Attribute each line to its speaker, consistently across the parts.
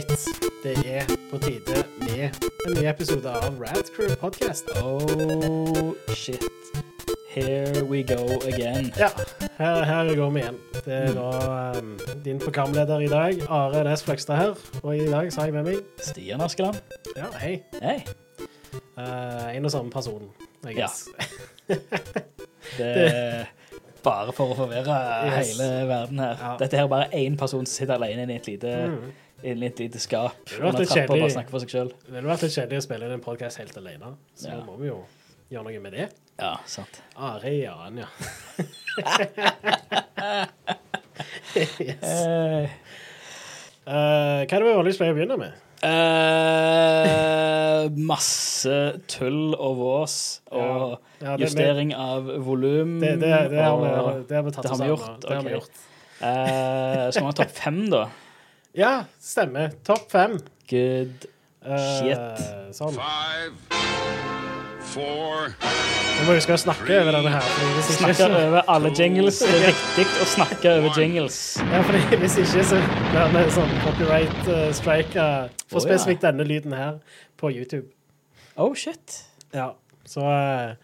Speaker 1: right. Det er på tide med en ny episode av Rad Crew Podcast.
Speaker 2: Oh shit. Here we go again.
Speaker 1: Ja, her, her går vi igjen. Det er da um, din programleder i dag, Are Næss Fløgstad her. Og i dag så har jeg med meg
Speaker 2: Stian Askeland.
Speaker 1: Ja, hei.
Speaker 2: Hei.
Speaker 1: Uh, en og samme person, I
Speaker 2: Ja.
Speaker 1: guess.
Speaker 2: Det er bare for å forvirre
Speaker 1: Yes.
Speaker 2: hele verden her.
Speaker 1: Ja.
Speaker 2: Dette her er bare én person som sitter alene i et lite,
Speaker 1: Mm.
Speaker 2: I et lite skap
Speaker 1: Det hadde vært
Speaker 2: under
Speaker 1: litt
Speaker 2: trappa og bare snakker for seg sjøl.
Speaker 1: Det ville vært litt kjedelig å spille inn en podcast helt alene, så
Speaker 2: Ja.
Speaker 1: nå må vi jo gjøre noe med det.
Speaker 2: Ja, sant.
Speaker 1: Are Jan, ja. yes.
Speaker 2: Eh,
Speaker 1: Uh, hva er det vi vanligvis pleier å begynne med?
Speaker 2: Uh, masse tull og vås og
Speaker 1: Ja, Ja,
Speaker 2: justering av volum.
Speaker 1: Det, det, det, har, vi, det har vi tatt oss av Det har vi gjort.
Speaker 2: Eh, skal vi ha topp fem, da?
Speaker 1: Ja, stemmer. Topp fem.
Speaker 2: Good.
Speaker 1: Eh,
Speaker 2: Shit.
Speaker 1: Sånn.
Speaker 3: Five, four,
Speaker 1: Vi må huske å snakke over denne her. fordi Hvis ikke,
Speaker 2: Snakke over alle jingles. Det er viktig å snakke over jingles.
Speaker 1: ja, fordi hvis ikke så blir det sånn copyright uh, strike uh, for
Speaker 2: ja.
Speaker 1: spesifikt denne lyden her på YouTube.
Speaker 2: Oh, shit.
Speaker 1: Ja, så uh,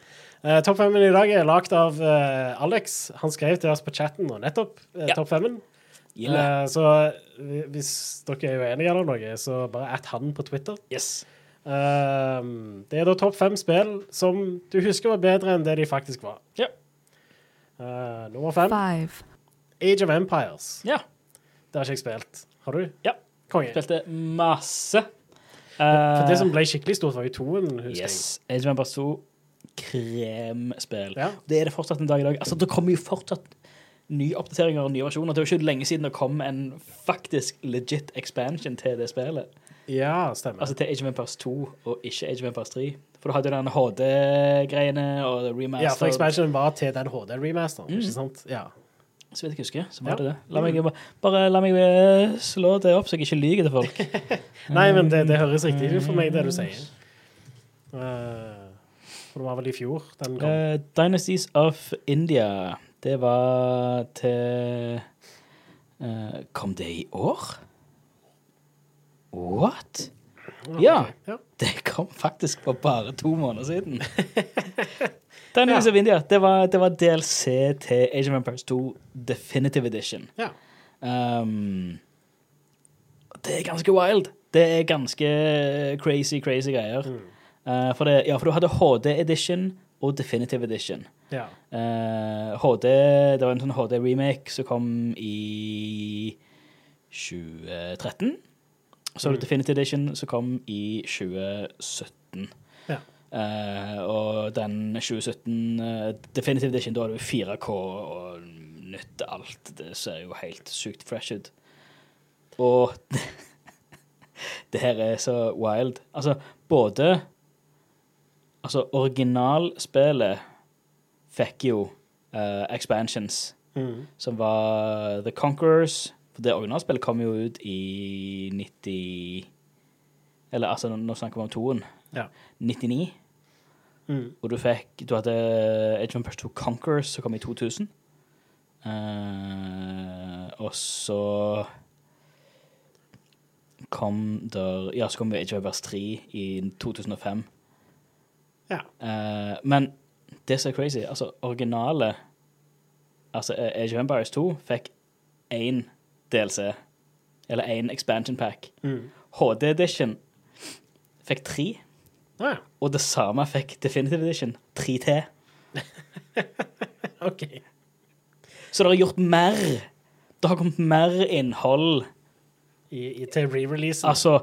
Speaker 1: uh, Topp femmen i dag er lagd av uh, Alex. Han skrev til oss på chatten nå nettopp. Uh,
Speaker 2: Ja.
Speaker 1: Topp femmen.
Speaker 2: Gilde.
Speaker 1: Uh, så hvis dere er uenige eller noe, så bare at han på Twitter.
Speaker 2: Yes.
Speaker 1: Uh, det er da topp fem spill som du husker var bedre enn det de faktisk var.
Speaker 2: Yeah.
Speaker 1: Uh, nummer fem,
Speaker 4: Five.
Speaker 1: Age of Empires.
Speaker 2: Yeah.
Speaker 1: Det har ikke jeg spilt. Har du?
Speaker 2: Ja.
Speaker 1: Konge.
Speaker 2: Spilte masse.
Speaker 1: For det
Speaker 2: Eh,
Speaker 1: som ble skikkelig stort, var jo toen,
Speaker 2: Yes. Age of Empires 2, kremspill.
Speaker 1: Ja.
Speaker 2: Det er det fortsatt en dag i dag. Altså, det kommer jo fortsatt nye oppdateringer og nye versjoner. Det var ikke lenge siden det kom en faktisk legit expansion til det spillet.
Speaker 1: Ja, stemmer.
Speaker 2: Altså til Age of Empires 2 og ikke Age of Empires 3. For du hadde jo den HD-greiene og remaster.
Speaker 1: ja, for expansionen var til den HD-remasteren,
Speaker 2: Mm.
Speaker 1: ikke sant? Ja.
Speaker 2: Så vidt jeg husker, så var
Speaker 1: Ja.
Speaker 2: det det. La meg, bare, la meg eh, slå det opp, så jeg ikke lyver til folk.
Speaker 1: Nei, men det, det høres riktig ut for meg, det du sier. Uh, for det var vel i fjor den kom.
Speaker 2: Uh, Dynasties of India, det var til uh, Kom det i år? What? Ja, det kom faktisk for bare to måneder siden. Dynasties of India, det var, det var DLC til Age of Empires 2 Definitive Edition.
Speaker 1: ja.
Speaker 2: Um, det er ganske wild. Det er ganske crazy, crazy greier. Uh, for, det, ja, for du hadde HD Edition og Definitive Edition.
Speaker 1: ja.
Speaker 2: Uh, HD, det var en sånn HD-remake som kom i 2013. Så var det Definitive Edition som kom i 2017.
Speaker 1: Ja.
Speaker 2: Uh, og den 2017 uh, Definitive Edition, da hadde vi 4K og nytt alt. Det ser jo helt sykt fresh ut. Og det her er så wild. Altså, både Altså, originalspillet fikk jo uh, expansions,
Speaker 1: Mm.
Speaker 2: som var The Conquerors. For det originalspillet kom jo ut i 90 Eller altså, nå snakker vi om toen.
Speaker 1: Ja.
Speaker 2: 99.
Speaker 1: Mm.
Speaker 2: Og du fikk Du hadde Age of Empires 2 Conquerors, som kom i 2000. Uh, og så kom der Ja, så kom Age of Empires 3 i 2005.
Speaker 1: Ja.
Speaker 2: Uh, men det som er crazy, altså originale Altså Age of Empires 2 fikk én DLC, eller én expansion pack.
Speaker 1: Mm.
Speaker 2: HD Edition fikk tre.
Speaker 1: Ah, ja.
Speaker 2: Og det samme fikk Definitive Edition. Tre til.
Speaker 1: OK.
Speaker 2: Så det har gjort mer. Det har kommet mer innhold.
Speaker 1: I, i, til re-releasen.
Speaker 2: Altså,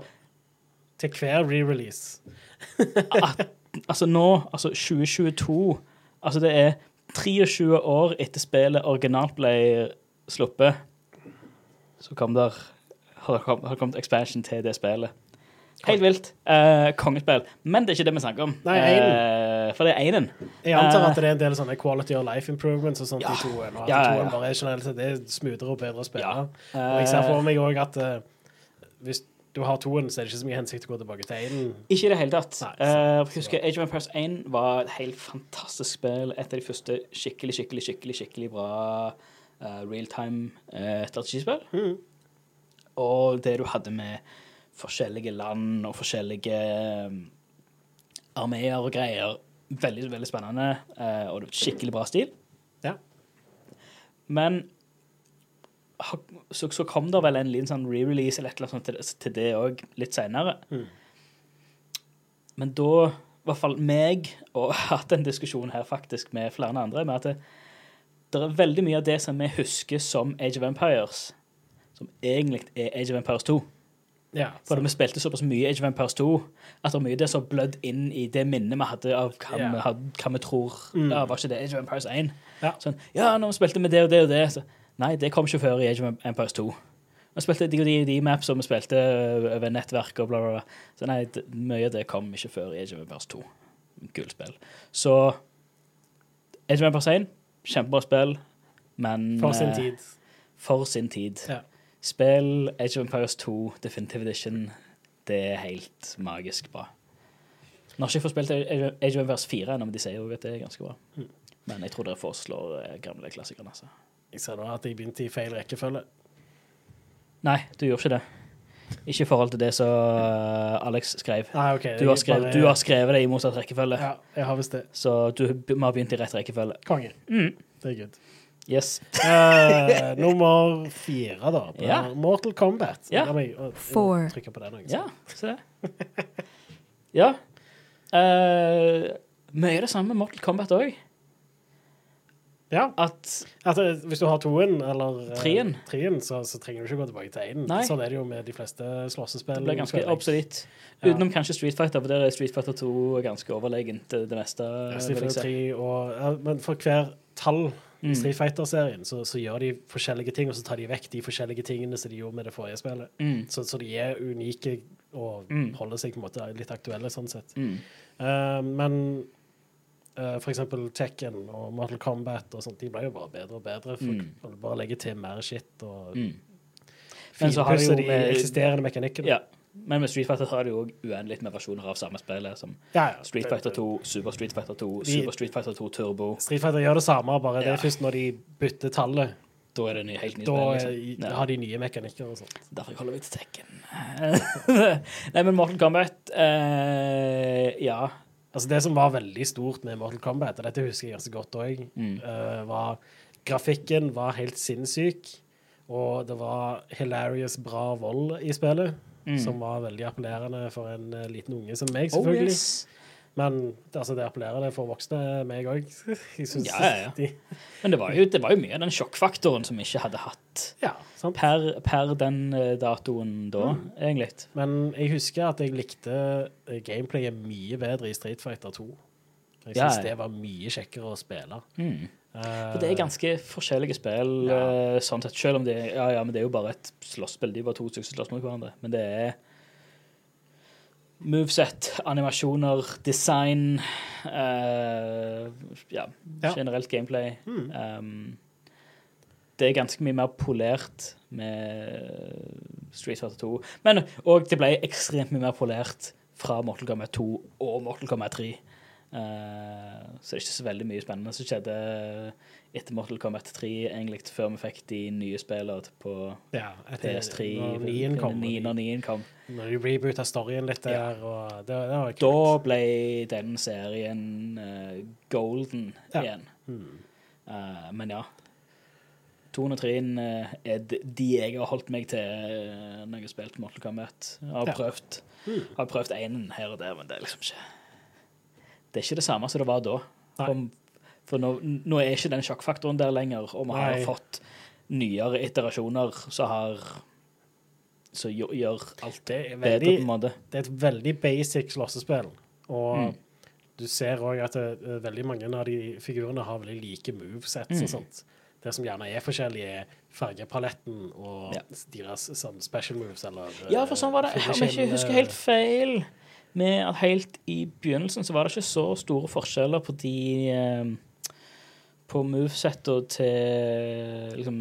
Speaker 1: til hver re-release.
Speaker 2: Altså nå, altså 2022 Altså det er 23 år etter spillet originalt ble sluppet, så kom der har det kommet, kommet expansion til det spillet. Helt vilt. Eh, kongespill. Men det er ikke det vi snakker om.
Speaker 1: Nei,
Speaker 2: Eh, for det er einen.
Speaker 1: Jeg antar
Speaker 2: Eh,
Speaker 1: at det er en del sånne quality of life improvements og sånt
Speaker 2: Ja.
Speaker 1: i toen. Og at
Speaker 2: Ja, ja, ja.
Speaker 1: bare er generelt sett det er smoothere og bedre å spille.
Speaker 2: Ja.
Speaker 1: Og jeg ser for meg òg at eh, hvis du har toen, så er det ikke så mye hensikt å gå tilbake til én.
Speaker 2: Ikke i det hele tatt.
Speaker 1: Nei,
Speaker 2: Eh,
Speaker 1: sant.
Speaker 2: husker Age of Empires 1 var et helt fantastisk spill. Et av de første skikkelig, skikkelig, skikkelig skikkelig bra uh, realtime uh, strategispill.
Speaker 1: Mm.
Speaker 2: Og det du hadde med forskjellige land og forskjellige um, armeer og greier. Veldig, veldig spennende, uh, og skikkelig bra stil.
Speaker 1: Ja.
Speaker 2: Men så, så kom det vel en liten sånn re-release eller et eller annet sånt til, til det òg litt seinere.
Speaker 1: Mm.
Speaker 2: Men da, i hvert fall meg, og hatt en diskusjon her faktisk med flere andre, med at det, det er veldig mye av det som vi husker som Age of Empires, som egentlig er Age of Empires 2.
Speaker 1: Ja,
Speaker 2: For vi spilte såpass mye Age of Empires 2 at det er mye av det som blødd inn i det minnet vi hadde av hva,
Speaker 1: yeah.
Speaker 2: vi, hadde, hva vi tror
Speaker 1: Mm.
Speaker 2: ja, Var ikke det Age of Empires 1?
Speaker 1: Ja.
Speaker 2: Sånn, ja, når vi spilte med det og det og det så, Nei, det kom ikke før i Age of Empires 2. Vi spilte de og maps og vi spilte over nettverk og bla, bla, bla. Så nei, det, mye av det kom ikke før i Age of Empires 2. Gullspill. Så Age of Empires 1, kjempebra spill, men
Speaker 1: for sin tid.
Speaker 2: For sin tid.
Speaker 1: Ja.
Speaker 2: Spill Age of Empires 2 Definitive Edition. Det er helt magisk bra. Nå har ikke jeg fått spilt Age of Empires 4 ennå, men de sier jo at det er ganske bra.
Speaker 1: Mm.
Speaker 2: Men jeg tror dere foreslår gamle klassikerne. Altså.
Speaker 1: Jeg ser nå at jeg begynte i feil rekkefølge.
Speaker 2: Nei, du gjorde ikke det. Ikke i forhold til det som eh, Alex skrev.
Speaker 1: Nei, okay,
Speaker 2: Du har, skrevet,
Speaker 1: bare-
Speaker 2: du har skrevet det i motsatt rekkefølge,
Speaker 1: Ja, jeg har visst det.
Speaker 2: så du vi har begynt i rett rekkefølge.
Speaker 1: Konge.
Speaker 2: Mm.
Speaker 1: Det er good.
Speaker 2: Yes.
Speaker 1: uh, nummer fire, da.
Speaker 2: Ja.
Speaker 1: Mortal Kombat.
Speaker 2: Ja.
Speaker 1: La meg trykke på den også.
Speaker 2: Ja, se det. Ja. Uh, mye av det samme med Mortal Kombat òg.
Speaker 1: Ja.
Speaker 2: At
Speaker 1: At, eh, hvis du har toen, eller eh,
Speaker 2: Treen.
Speaker 1: treen, så, så trenger du ikke gå tilbake til én. Sånn er det jo med de fleste slåssespill.
Speaker 2: det blir ganske
Speaker 1: føler Ja.
Speaker 2: Utenom kanskje Street Fighter, for der er Street Fighter 2 ganske overlegent det, det meste.
Speaker 1: Og, ja, men for hver tall i
Speaker 2: Mm.
Speaker 1: Street Fighter-serien, så, så gjør de forskjellige ting, og så tar de vekk de forskjellige tingene som de gjorde med det forrige spillet.
Speaker 2: Mm.
Speaker 1: Så, så de er unike og
Speaker 2: Mm.
Speaker 1: holder seg på en måte litt aktuelle sånn sett.
Speaker 2: Mm.
Speaker 1: Uh, men eh, for eksempel Tekken og Mortal Kombat og sånt, de ble jo bare bedre og bedre. For
Speaker 2: Mm.
Speaker 1: bare legge til mer shit og
Speaker 2: Mm. Har de
Speaker 1: eksisterende mekanikkene.
Speaker 2: Ja. Men med Street Fighter har de jo uendelig med versjoner av samme spillet, som
Speaker 1: Ja, ja.
Speaker 2: Street Fighter 2, Super Street Fighter 2,
Speaker 1: De-
Speaker 2: Super Street Fighter 2 Turbo.
Speaker 1: Street Fighter gjør det samme, bare det er først når de bytter tallet.
Speaker 2: Da er det ny, helt ny
Speaker 1: Da
Speaker 2: Liksom.
Speaker 1: Har de nye mekanikker og sånt.
Speaker 2: Derfor holder vi til Tekken. Nei, men Mortal Kombat eh, Ja.
Speaker 1: Altså Det som var veldig stort med Mortal Kombat, og dette husker jeg ganske godt òg,
Speaker 2: Mm.
Speaker 1: var grafikken var helt sinnssyk. Og det var hilarious bra vold i spillet,
Speaker 2: Mm.
Speaker 1: som var veldig appellerende for en eh, liten unge som meg, selvfølgelig.
Speaker 2: Oh, yes.
Speaker 1: Men altså, det appellerer det for voksne, meg òg.
Speaker 2: Ja, ja, ja. Men det var, jo, det var jo mye av den sjokkfaktoren som vi ikke hadde hatt
Speaker 1: Ja,
Speaker 2: per, per den eh, datoen da,
Speaker 1: Mm.
Speaker 2: egentlig.
Speaker 1: Men jeg husker at jeg likte eh, gameplayet mye bedre i Street Fighter 2. Jeg
Speaker 2: Ja,
Speaker 1: syns
Speaker 2: ja.
Speaker 1: det var mye kjekkere å spille.
Speaker 2: Mm.
Speaker 1: Eh,
Speaker 2: For det er ganske forskjellige spill,
Speaker 1: Ja.
Speaker 2: sånn sett, selv om det, ja, ja, men det er jo bare et slåssspill. De var to stykker som sloss mot hverandre. Men det er moveset, animasjoner, design uh, Ja, generelt gameplay.
Speaker 1: Mm.
Speaker 2: Um, det er ganske mye mer polert med Street Fighter 2. Men og det ble ekstremt mye mer polert fra Mortal Kombat 2 og Mortal Kombat 3. Eh, så det er ikke så veldig mye spennende som skjedde etter Mortal Kombat 3, egentlig, før vi fikk de nye spillene på
Speaker 1: ja, etter-
Speaker 2: PS3
Speaker 1: Når 9 kom.
Speaker 2: Ni-
Speaker 1: og
Speaker 2: Når
Speaker 1: de-
Speaker 2: 9 kom.
Speaker 1: Når de reboota storyen litt der, og det, det var.
Speaker 2: Da ble den serien uh, golden
Speaker 1: Ja.
Speaker 2: igjen.
Speaker 1: Mm.
Speaker 2: Uh, men ja. 203 uh, er de jeg har holdt meg til eh, når jeg har spilt Mortal Kombat. Jeg har
Speaker 1: Ja.
Speaker 2: prøvd
Speaker 1: Mm.
Speaker 2: har prøvd én her og der, men det er liksom ikke Det er ikke det samme som det var da.
Speaker 1: Nei.
Speaker 2: For, nå, nå er ikke den sjokkfaktoren der lenger, og vi har fått nyere iterasjoner som har Som gjør, alt
Speaker 1: Det er
Speaker 2: bedre, på en måte.
Speaker 1: Det er et veldig basic slåssespill, og
Speaker 2: Mm.
Speaker 1: du ser òg at det, eh, veldig mange av de figurene har veldig like movesets
Speaker 2: Mm.
Speaker 1: og sånt. Det som gjerne er forskjellig, er fargepaletten og
Speaker 2: Ja.
Speaker 1: deres sånn special moves, eller
Speaker 2: Ja, for sånn var det. Om jeg ikke husker helt feil, med at helt i begynnelsen så var det ikke så store forskjeller på de eh, på movesetta til liksom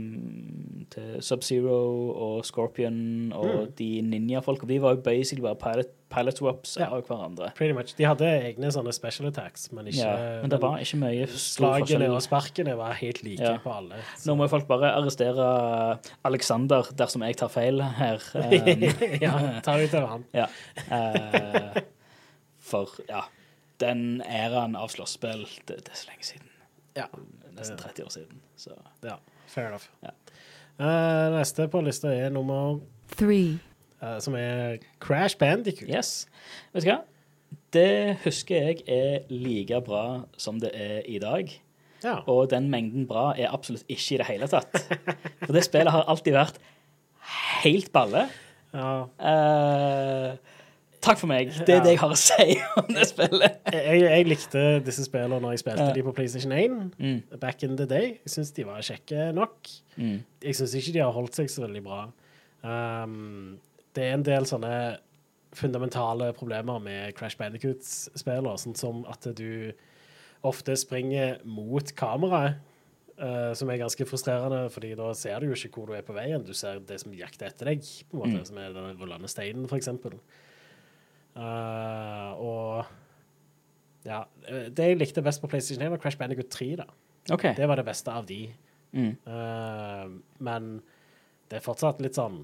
Speaker 2: til Sub-Zero og Scorpion og
Speaker 1: Mm.
Speaker 2: de ninja-folka. De var jo basically bare pilot, pilot swaps
Speaker 1: Ja.
Speaker 2: av hverandre.
Speaker 1: Pretty much. De hadde egne sånne special attacks, men ikke
Speaker 2: Ja, men det var ikke mye
Speaker 1: Slagene og sparkene var helt like
Speaker 2: Ja.
Speaker 1: på alle.
Speaker 2: Nå må folk bare arrestere Alexander dersom jeg tar feil her. Um,
Speaker 1: ja, ta ut av han.
Speaker 2: ja. Uh, for ja, den æraen av slåsspill, det, det er så lenge siden.
Speaker 1: Ja.
Speaker 2: Nesten 30 år siden. Så.
Speaker 1: ja. Fair enough.
Speaker 2: Ja.
Speaker 1: Uh, neste på lista er nummer
Speaker 4: three,
Speaker 1: Uh, som er Crash Bandicoot.
Speaker 2: Yes. Vet du hva? Det husker jeg er like bra som det er i dag.
Speaker 1: Ja.
Speaker 2: Og den mengden bra er absolutt ikke i det hele tatt. For det spillet har alltid vært helt balle.
Speaker 1: ja.
Speaker 2: Eh, takk for meg. Det er det jeg har å si om det spillet.
Speaker 1: Jeg, jeg likte disse spillene når jeg spilte
Speaker 2: Ja.
Speaker 1: de på PlayStation 1
Speaker 2: Mm.
Speaker 1: back in the day. Jeg syns de var kjekke nok.
Speaker 2: Mm.
Speaker 1: Jeg syns ikke de har holdt seg så veldig bra. Um, det er en del sånne fundamentale problemer med Crash Bandicoot-spiller, sånn som at du ofte springer mot kameraet, Uh, som er ganske frustrerende, fordi da ser du jo ikke hvor du er på veien. Du ser det som jakter etter deg, på en måte,
Speaker 2: Mm.
Speaker 1: som er den rullende steinen, for eksempel. Eh, og ja, eh, det jeg likte best på PlayStation 1 var Crash Bandicoot 3, da.
Speaker 2: Okay.
Speaker 1: Det var det beste av de.
Speaker 2: Mm.
Speaker 1: Uh, men det er fortsatt litt sånn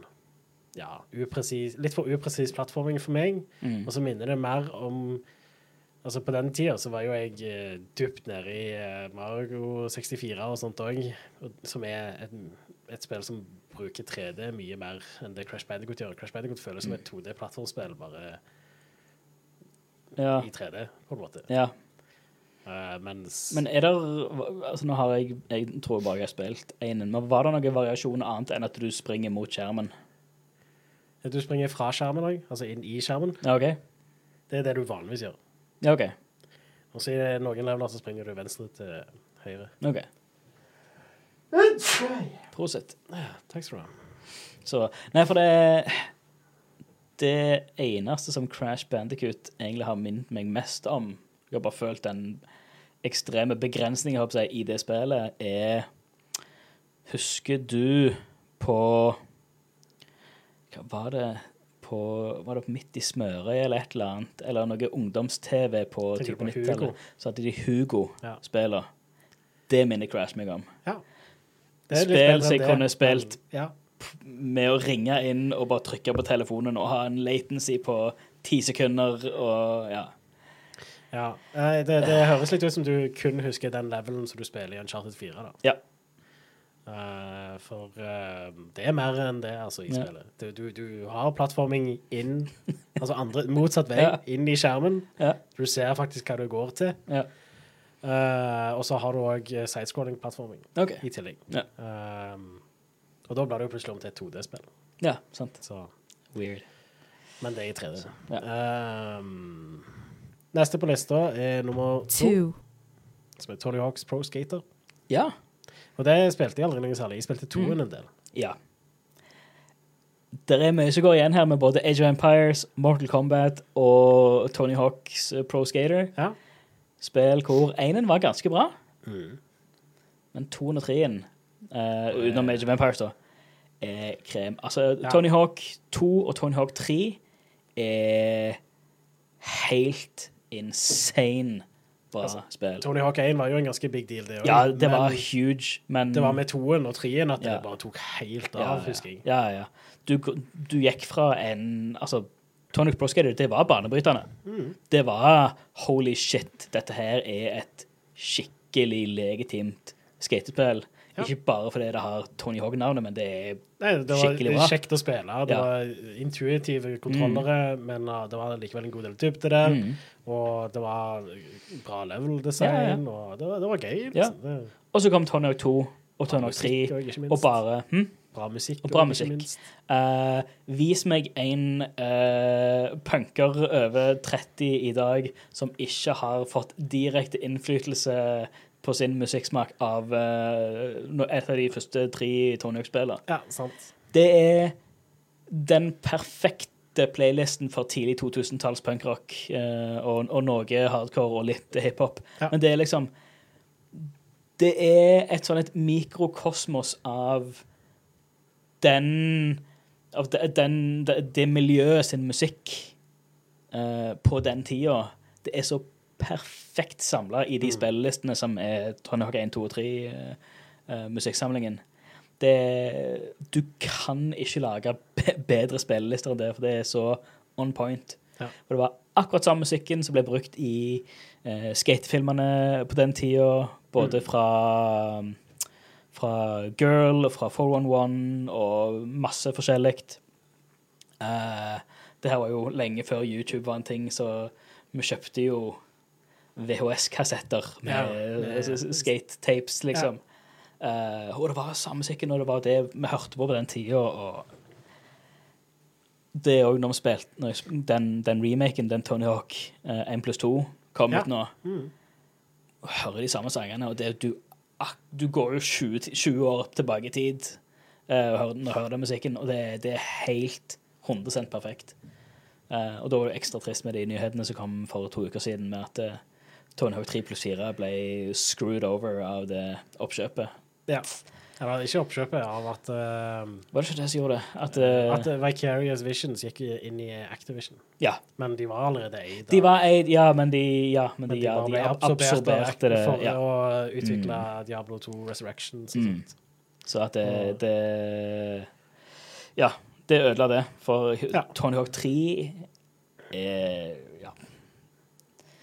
Speaker 1: ja, upresis, litt for upresis plattforming for meg.
Speaker 2: Mm.
Speaker 1: Og så minner det mer om Altså På den tida så var jo jeg uh, dypt nede i uh, Mario 64 og sånt òg, som er et, et spill som bruker 3D mye mer enn det Crash Bandicoot gjør. Crash Bandicoot føles som et 2D-plattformspill, bare
Speaker 2: Ja.
Speaker 1: i 3D, på en måte.
Speaker 2: ja.
Speaker 1: Uh, mens
Speaker 2: Men er det altså Nå har jeg Jeg tror bare jeg har spilt én, men var det noen variasjon annet enn at du springer mot skjermen?
Speaker 1: du springer fra skjermen òg, altså inn i skjermen.
Speaker 2: Ja, OK.
Speaker 1: Det er det du vanligvis gjør.
Speaker 2: Ja, OK.
Speaker 1: Og så i noen leveler så springer du venstre til høyre.
Speaker 2: ok. Prosit.
Speaker 1: Takk skal du ha.
Speaker 2: Så Nei, for det Det eneste som Crash Bandicoot egentlig har minnet meg mest om Jeg har bare følt den ekstreme begrensningen jeg, i det spillet, er Husker du på Hva var det på, Var det på Midt i smøret eller et eller annet? Eller noe ungdoms-TV på type 90-tallet? Så hadde de Hugo-spiller.
Speaker 1: Ja.
Speaker 2: Det minner Crash meg om.
Speaker 1: Ja.
Speaker 2: Spill som jeg kunne spilt
Speaker 1: Ja.
Speaker 2: Med å ringe inn og bare trykke på telefonen og ha en latency på ti sekunder og ja.
Speaker 1: ja. Det, det høres litt ut som du kun husker den levelen som du spiller i Uncharted 4. da.
Speaker 2: Ja.
Speaker 1: Uh, for uh, det er mer enn det, altså, i
Speaker 2: Ja.
Speaker 1: spillet. Du, du, du har plattforming inn Altså andre, motsatt vei,
Speaker 2: Ja.
Speaker 1: inn i skjermen.
Speaker 2: Ja.
Speaker 1: Du ser faktisk hva du går til.
Speaker 2: ja.
Speaker 1: Eh, og så har du òg sidescrolling-plattforming
Speaker 2: okay.
Speaker 1: i tillegg.
Speaker 2: Ja.
Speaker 1: Um, og da blir det jo plutselig om til et 2D-spill.
Speaker 2: Ja, sant.
Speaker 1: Så
Speaker 2: Weird.
Speaker 1: Men det er i 3D.
Speaker 2: Ja.
Speaker 1: Um, neste på lista er nummer to,
Speaker 4: two,
Speaker 1: som er Tony Hawks Pro Skater.
Speaker 2: Ja.
Speaker 1: Og det spilte jeg aldri noe særlig. Jeg spilte toen en del.
Speaker 2: Ja. Det er mye som går igjen her med både Age of Empires, Mortal Kombat og Tony Hawks eh, Pro Skater.
Speaker 1: Ja.
Speaker 2: Spill hvor énen var ganske bra, men toen og treen, uh, utenom Age of Empires, da, er krem. Altså,
Speaker 1: Ja.
Speaker 2: Tony Hawk 2 og Tony Hawk 3 er helt insane bra
Speaker 1: Altså,
Speaker 2: spill.
Speaker 1: Tony Hawk 1 var jo en ganske big deal, det òg.
Speaker 2: Ja, det var huge, men
Speaker 1: det var med toen og treen at det bare tok helt av,
Speaker 2: ja, ja.
Speaker 1: husker jeg.
Speaker 2: Ja, ja. Du, du gikk fra en Altså, Tony Hawk Pro Skater, det var banebrytende.
Speaker 1: Mm.
Speaker 2: Det var holy shit, dette her er et skikkelig legitimt skatespill.
Speaker 1: Ja.
Speaker 2: Ikke bare fordi det har Tony Hawk-navnet, men det er
Speaker 1: Nei, det var
Speaker 2: Skikkelig bra.
Speaker 1: kjekt å spille. Det
Speaker 2: Ja.
Speaker 1: var intuitive kontrollere, men uh, det var likevel en god del dybde der.
Speaker 2: Mm.
Speaker 1: Og det var bra level design, og det var, det var gøy.
Speaker 2: Ja.
Speaker 1: Liksom. Det,
Speaker 2: Og så kom Tony Hawk 2 og Tony Hawk 3,
Speaker 1: og
Speaker 2: og bare hm?
Speaker 1: bra musikk.
Speaker 2: og bra
Speaker 1: og
Speaker 2: musikk. Eh, vis meg en uh, punker over 30 i dag som ikke har fått direkte innflytelse på sin musikksmak av eh, et av de første tre Tony Hawk-spillene.
Speaker 1: Ja, sant.
Speaker 2: Det er den perfekte playlisten for tidlig 2000-talls punkrock eh, og, og noe hardcore og litt hiphop.
Speaker 1: Ja.
Speaker 2: Men det er liksom Det er et sånn et mikrokosmos av den Av den, det, det miljøet sin musikk eh, på den tida. Det er så perfekt samla i de spillelistene som er Tony Hawk 1, 2 og 3 eh, eh. Det, du kan ikke lage bedre spillelister enn det, for det er så on point.
Speaker 1: Ja.
Speaker 2: For det var akkurat samme musikken som ble brukt i uh, skatefilmene på den tida, både fra fra Girl og fra 411 og masse forskjellig. Uh, det her var jo lenge før YouTube var en ting, så vi kjøpte jo VHS-kassetter med,
Speaker 1: Ja,
Speaker 2: skate-tapes, liksom. Eh, og det var samme musikken, og det var det vi hørte på på den tida. Det òg når vi spilte når sp- den, den remaken, den Tony Hawk uh, 1 pluss 2, kom
Speaker 1: Ja.
Speaker 2: ut nå.
Speaker 1: Mm.
Speaker 2: Og hører de samme sangene, og det, du, ak- du går jo 20, 20 år tilbake i tid uh, og hører, hører den musikken, og det, det er helt 100 perfekt. Uh, og da var det ekstra trist med de nyhetene som kom for to uker siden, med at eh, Tony Hawk 3 pluss 4 ble screwed over av det oppkjøpet.
Speaker 1: Ja. Eller ikke oppkjøpet av at, uh,
Speaker 2: Var det ikke det som gjorde det? At, uh,
Speaker 1: at Vicarious Visions gikk inn i Activision.
Speaker 2: ja,
Speaker 1: Men de var allerede eid.
Speaker 2: de var eid, ja, men de, ja, men
Speaker 1: men
Speaker 2: de, ja, de
Speaker 1: ble
Speaker 2: ab-
Speaker 1: absorbert av
Speaker 2: absorberte det.
Speaker 1: for
Speaker 2: Ja.
Speaker 1: å utvikle Diablo 2 Resurrection. og
Speaker 2: Mm. Så at det, det Ja, det ødela det. For. Tony Hawk 3 er.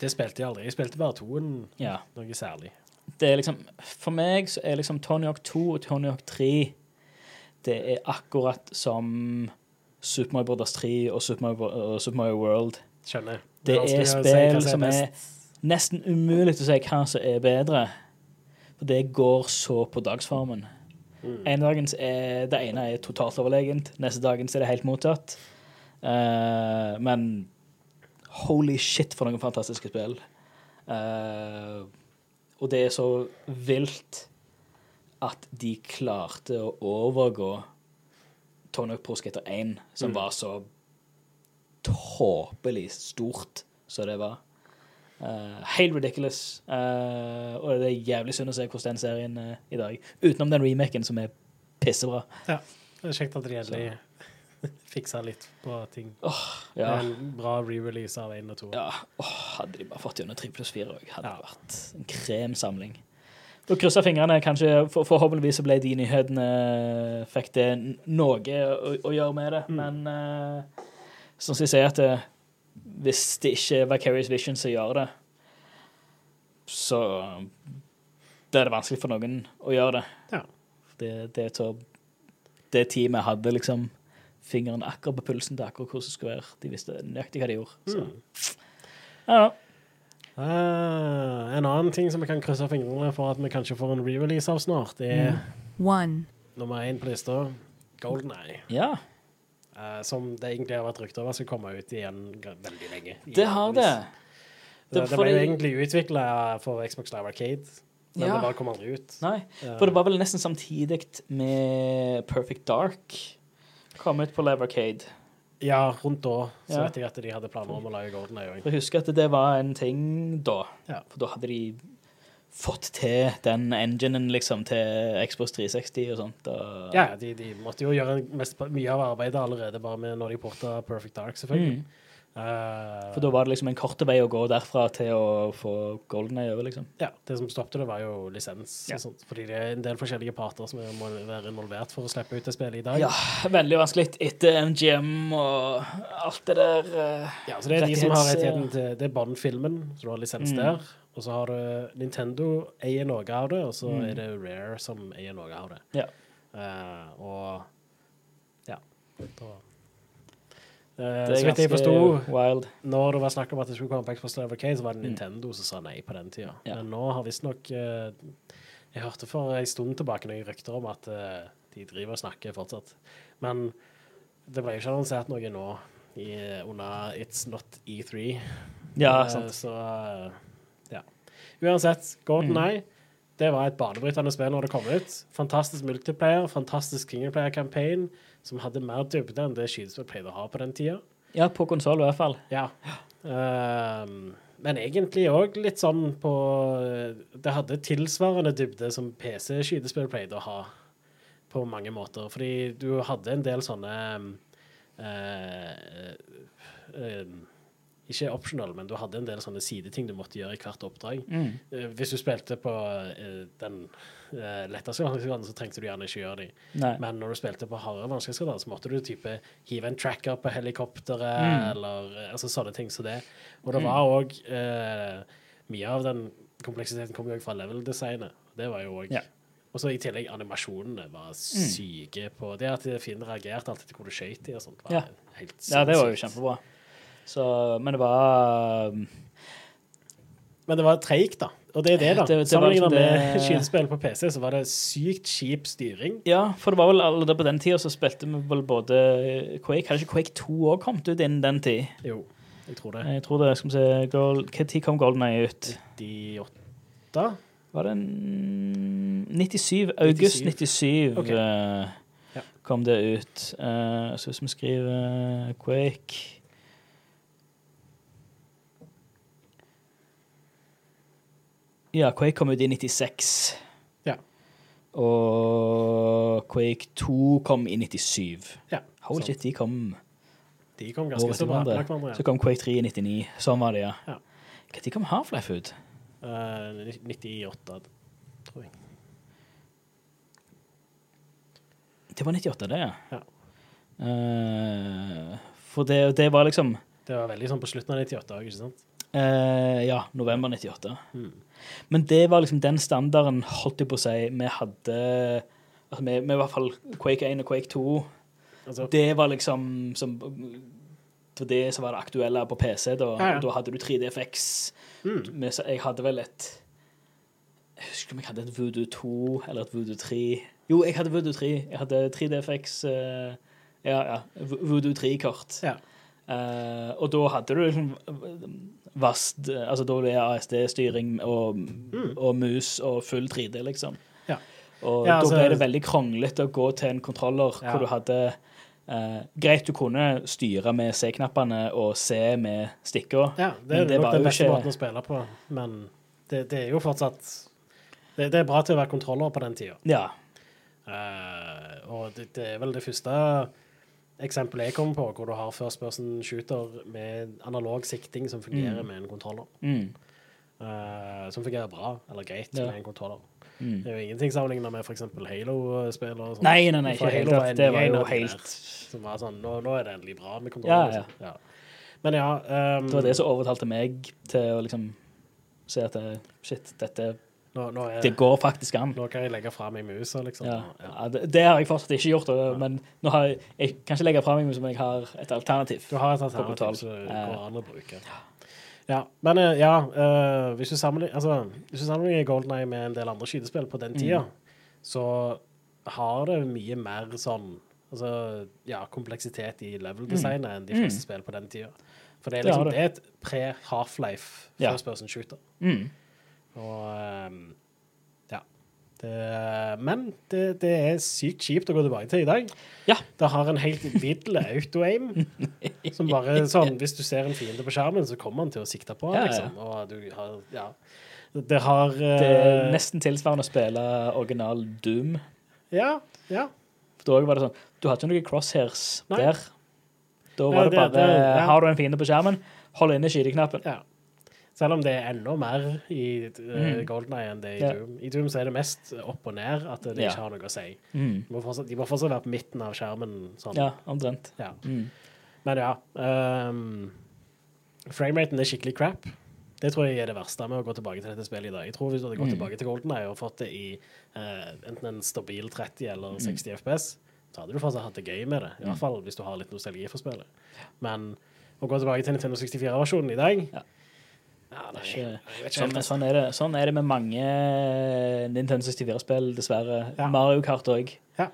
Speaker 1: Det spilte jeg aldri. Jeg spilte bare toen,
Speaker 2: ja.
Speaker 1: noe særlig.
Speaker 2: Det er liksom For meg så er liksom Tony Hawk 2 og Tony Hawk 3 Det er akkurat som Super Mario Brothers 3 og Super Mario, og Super Mario World.
Speaker 1: Skjønner.
Speaker 2: Det
Speaker 1: vanskelig
Speaker 2: er
Speaker 1: spill si som
Speaker 2: som er nesten umulig å si hva som er bedre. For det går så på dagsformen.
Speaker 1: Mm.
Speaker 2: En dagens er det ene er totalt overlegent, neste dagens er det helt mottatt. Uh, men holy shit, for noen fantastiske spill. Uh, og det er så vilt at de klarte å overgå Tony Pro Skater 1, som
Speaker 1: Mm.
Speaker 2: var så tåpelig stort som det var. Uh, helt ridiculous. Uh, og det er jævlig synd å se hvordan den serien er i dag. Utenom den remaken, som er pissebra.
Speaker 1: Ja, Det er kjekt at de endelig fiksa litt på ting.
Speaker 2: Ja.
Speaker 1: En bra re-release av 1 og 2.
Speaker 2: ja. Oh, hadde de bare fått gjennom 3 pluss 4 òg, hadde
Speaker 1: Ja.
Speaker 2: det vært en kremsamling. Og kryssa fingrene. kanskje, for, Forhåpentligvis ble de nyhetene Fikk det noe å, å gjøre med det.
Speaker 1: Mm.
Speaker 2: Men uh, som jeg sier, at det, hvis det ikke er Vicarious Vision som gjør det, så da er det vanskelig for noen å gjøre det.
Speaker 1: Ja.
Speaker 2: Det, det, det teamet hadde liksom fingeren akkurat på pulsen til akkurat hvordan det skulle være. De visste nøyaktig hva de gjorde. Så.
Speaker 1: Mm.
Speaker 2: Ja, ja.
Speaker 1: Ah, en annen ting som vi kan krysse fingrene for at vi kanskje får en re-release av snart, det er
Speaker 4: mm.
Speaker 1: nummer én på lista, Golden Eye.
Speaker 2: ja.
Speaker 1: Uh, som det egentlig har vært rykter om skal komme ut igjen veldig lenge.
Speaker 2: Det har det.
Speaker 1: Det, det,
Speaker 2: det
Speaker 1: ble jo egentlig utvikla for Xbox Live Arcade, men
Speaker 2: Ja.
Speaker 1: det bare kom aldri ut.
Speaker 2: Nei,
Speaker 1: Eh,
Speaker 2: for det var vel nesten samtidig med Perfect Dark kom ut på Levercade.
Speaker 1: Ja, rundt da så
Speaker 2: Ja.
Speaker 1: vet jeg at de hadde planer om å lage Golden Eye òg.
Speaker 2: Jeg husker at det var en ting da.
Speaker 1: Ja.
Speaker 2: For da hadde de fått til den enginen liksom til Xbox 360 og sånt. Og,
Speaker 1: Ja, de, de måtte jo gjøre mest, mye av arbeidet allerede bare med når de porta Perfect Dark, selvfølgelig.
Speaker 2: Mm.
Speaker 1: Eh,
Speaker 2: For da var det liksom en kort vei å gå derfra til å få Golden Eye over, liksom.
Speaker 1: ja, det som stoppet det, var jo lisens.
Speaker 2: Ja.
Speaker 1: sånt, fordi det er en del forskjellige parter som må være involvert for å slippe ut det spillet i dag.
Speaker 2: Ja, veldig vanskelig etter MGM og alt det der. uh,
Speaker 1: Ja, så det er de som har rettigheten til Det er Bond-filmen, så du har lisens
Speaker 2: Mm.
Speaker 1: der. Og så har du Nintendo eier noe av det, og så
Speaker 2: Mm.
Speaker 1: er det Rare som eier noe av det.
Speaker 2: Ja.
Speaker 1: Uh, og ja. Da, Eh,
Speaker 2: er
Speaker 1: så vidt jeg forsto, når det var snakk om at det skulle komme på Xbox Live Arcade, så var det
Speaker 2: Mm.
Speaker 1: Nintendo som sa nei på den tida.
Speaker 2: Ja.
Speaker 1: Men nå har visstnok uh, Jeg hørte for en stund tilbake noen rykter om at uh, de driver og snakker fortsatt. Men det ble jo ikke annonsert noe nå i, under It's Not E3.
Speaker 2: Ja, sant.
Speaker 1: Så eh, ja. Uansett, Golden
Speaker 2: Mm.
Speaker 1: Eye det var et banebrytende spill når det kom ut. Fantastisk multiplayer, fantastisk singleplayer-campaign som hadde mer dybde enn det skytespill pleide å ha på den tida.
Speaker 2: Ja, på konsoll i hvert fall.
Speaker 1: Ja. Um, men egentlig òg litt sånn på Det hadde tilsvarende dybde som PC-skytespill pleide å ha, på mange måter. Fordi du hadde en del sånne eh, eh, Ikke optional, men du hadde en del sånne sideting du måtte gjøre i hvert oppdrag.
Speaker 2: Mm.
Speaker 1: Eh, hvis du spilte på eh, den uh, letteste vanskelighetsgraden, så trengte du gjerne ikke gjøre de.
Speaker 2: Nei.
Speaker 1: Men når du spilte på hardere vanskelighetsgrader, så måtte du type hive en tracker på helikopteret,
Speaker 2: Mm.
Speaker 1: eller eh, altså sånne ting som det. Og det var òg Mye av den kompleksiteten kom jo fra level-designet. Det var jo òg
Speaker 2: Ja.
Speaker 1: Og så i tillegg animasjonene var syke på Det at fienden reagerte alltid til hvor du skøyt i og sånt, var
Speaker 2: Ja.
Speaker 1: helt
Speaker 2: Ja, det var jo kjempebra. Så, men det var
Speaker 1: Men det var treigt, da. Og det er det, da.
Speaker 2: Det- det
Speaker 1: Sammenlignet med skytespill på PC, så var det sykt kjip styring.
Speaker 2: Ja, for det var vel allerede på den tida så spilte vi vel både Quake Hadde ikke Quake 2 òg kommet ut innen den tid?
Speaker 1: Jo, jeg tror det.
Speaker 2: Jeg tror det, skal vi se Gold, Hva tid kom Golden Eye ut?
Speaker 1: 98?
Speaker 2: Var det en 97? August 97
Speaker 1: okay.
Speaker 2: uh,
Speaker 1: Ja.
Speaker 2: kom det ut. Uh, så hvis vi skriver Quake Ja, Quake kom ut i 96.
Speaker 1: Ja.
Speaker 2: Og Quake 2 kom i 97.
Speaker 1: Ja.
Speaker 2: Holy shit, de kom
Speaker 1: De kom ganske så bra
Speaker 2: hverandre.
Speaker 1: hverandre.
Speaker 2: Så kom Quake 3 i 99. Sånn var det, ja.
Speaker 1: Ja.
Speaker 2: Når kom Half-Life ut?
Speaker 1: Ja. Eh, 98, tror jeg.
Speaker 2: Det var 98, det, ja.
Speaker 1: Ja.
Speaker 2: Uh, for det, det var liksom
Speaker 1: Det var veldig sånn på slutten av 98 òg, ikke sant?
Speaker 2: Uh, Ja, november 98.
Speaker 1: Mm.
Speaker 2: Men det var liksom den standarden, holdt jeg på å si, vi hadde altså med, med i hvert fall Quake 1 og Quake 2.
Speaker 1: Altså,
Speaker 2: Det var liksom som, Det det som var det aktuelle på PC. Da,
Speaker 1: Ja, ja.
Speaker 2: da hadde du 3DFX.
Speaker 1: mm.
Speaker 2: Jeg hadde vel et Jeg husker om jeg hadde et Voodoo 2 eller et Voodoo 3. Jo, jeg hadde Voodoo 3. Jeg hadde 3DFX uh, Ja, ja. Voodoo 3-kort.
Speaker 1: Ja.
Speaker 2: Eh, og da hadde du liksom vast Altså da er ASD-styring og, og mus og full 3D, liksom.
Speaker 1: Mm. Ja.
Speaker 2: Og
Speaker 1: Ja,
Speaker 2: da
Speaker 1: altså-
Speaker 2: ble det veldig kronglete å gå til en kontroller
Speaker 1: Ja.
Speaker 2: hvor du hadde uh, Greit, du kunne styre med C-knappene og C med stikka.
Speaker 1: ja, det er
Speaker 2: det
Speaker 1: nok den beste
Speaker 2: ikke-
Speaker 1: måten å spille på, men det, det er jo fortsatt det, det er bra til å være kontroller på den tida.
Speaker 2: Ja.
Speaker 1: Uh, og det, det er vel det første eksempelet jeg kommer på, hvor du har first person shooter med analog sikting som fungerer
Speaker 2: Mm.
Speaker 1: med en kontroller.
Speaker 2: Mm.
Speaker 1: Uh, som fungerer bra, eller greit,
Speaker 2: Ja.
Speaker 1: med en kontroller.
Speaker 2: Mm.
Speaker 1: Det er jo ingenting sammenlignet med f.eks. Halo-spill.
Speaker 2: Nei, nei, nei, ikke.
Speaker 1: Halo
Speaker 2: Det, det var jo helt
Speaker 1: Som var sånn, nå, nå er det endelig bra med kontroller.
Speaker 2: ja.
Speaker 1: ja. ja. Men ja um,
Speaker 2: Det var det som overtalte meg til å liksom se at det, shit, dette
Speaker 1: nå, nå, er,
Speaker 2: Det går faktisk an.
Speaker 1: nå kan jeg legge fra meg musa, liksom.
Speaker 2: Ja.
Speaker 1: Ja.
Speaker 2: Det, det har jeg fortsatt ikke gjort, men nå har jeg, jeg kan ikke legge fra meg men jeg har et alternativ.
Speaker 1: Du har et alternativ som
Speaker 2: Eh.
Speaker 1: går an å bruke. Ja, men eh, ja uh, hvis, du sammenligner, altså, hvis du sammenligner Golden Eye med en del andre skytespill på den
Speaker 2: Mm.
Speaker 1: så har det mye mer sånn altså, ja, kompleksitet i level-designet enn de fleste spill på den tida. For det er,
Speaker 2: Mm. Det
Speaker 1: liksom,
Speaker 2: det.
Speaker 1: det er et pre-Half-Life first person shooter.
Speaker 2: Mm.
Speaker 1: Og ehm, ja. Det, men det, det er sykt kjipt å gå tilbake til i dag.
Speaker 2: Ja.
Speaker 1: Det har en helt vill auto-aim. Som bare sånn Hvis du ser en fiende på skjermen, så kommer han til å sikte på
Speaker 2: Ja,
Speaker 1: liksom. Og du har Ja. Det har
Speaker 2: Det er nesten tilsvarende å spille original Doom.
Speaker 1: Ja. ja.
Speaker 2: Da var det sånn Du hadde ikke noen crosshairs
Speaker 1: Nei.
Speaker 2: der. Da var det
Speaker 1: det-
Speaker 2: bare
Speaker 1: det-.
Speaker 2: Har du en fiende på skjermen, hold inne skyteknappen.
Speaker 1: ja. Selv om det er enda mer i uh,
Speaker 2: Mm.
Speaker 1: Golden Eye enn det er i
Speaker 2: Ja.
Speaker 1: Doom. I Doom så er det mest opp og ned at det
Speaker 2: Ja.
Speaker 1: ikke har noe å si.
Speaker 2: Mm.
Speaker 1: De må fortsatt, de må fortsatt være på midten av skjermen. Sånn.
Speaker 2: Ja, omtrent.
Speaker 1: Ja.
Speaker 2: Mm.
Speaker 1: Men ja. Um, Frameraten er skikkelig crap. Det tror jeg er det verste med å gå tilbake til dette spillet i dag. Jeg tror Hvis du hadde gått
Speaker 2: Mm.
Speaker 1: tilbake til Golden Eye og fått det i uh, enten en stabil 30
Speaker 2: Mm.
Speaker 1: eller 60 FPS, så hadde du fortsatt hatt det gøy med det. I hvert fall hvis du har litt nostalgi for spillet. Men å gå tilbake til Nintendo 64-versjonen i dag
Speaker 2: Ja.
Speaker 1: Ja, nei,
Speaker 2: Ikke- Sånn, sånn, er det, sånn er det med mange Nintendo 64-spill, dessverre.
Speaker 1: Ja.
Speaker 2: Mario Kart òg.
Speaker 1: Ja,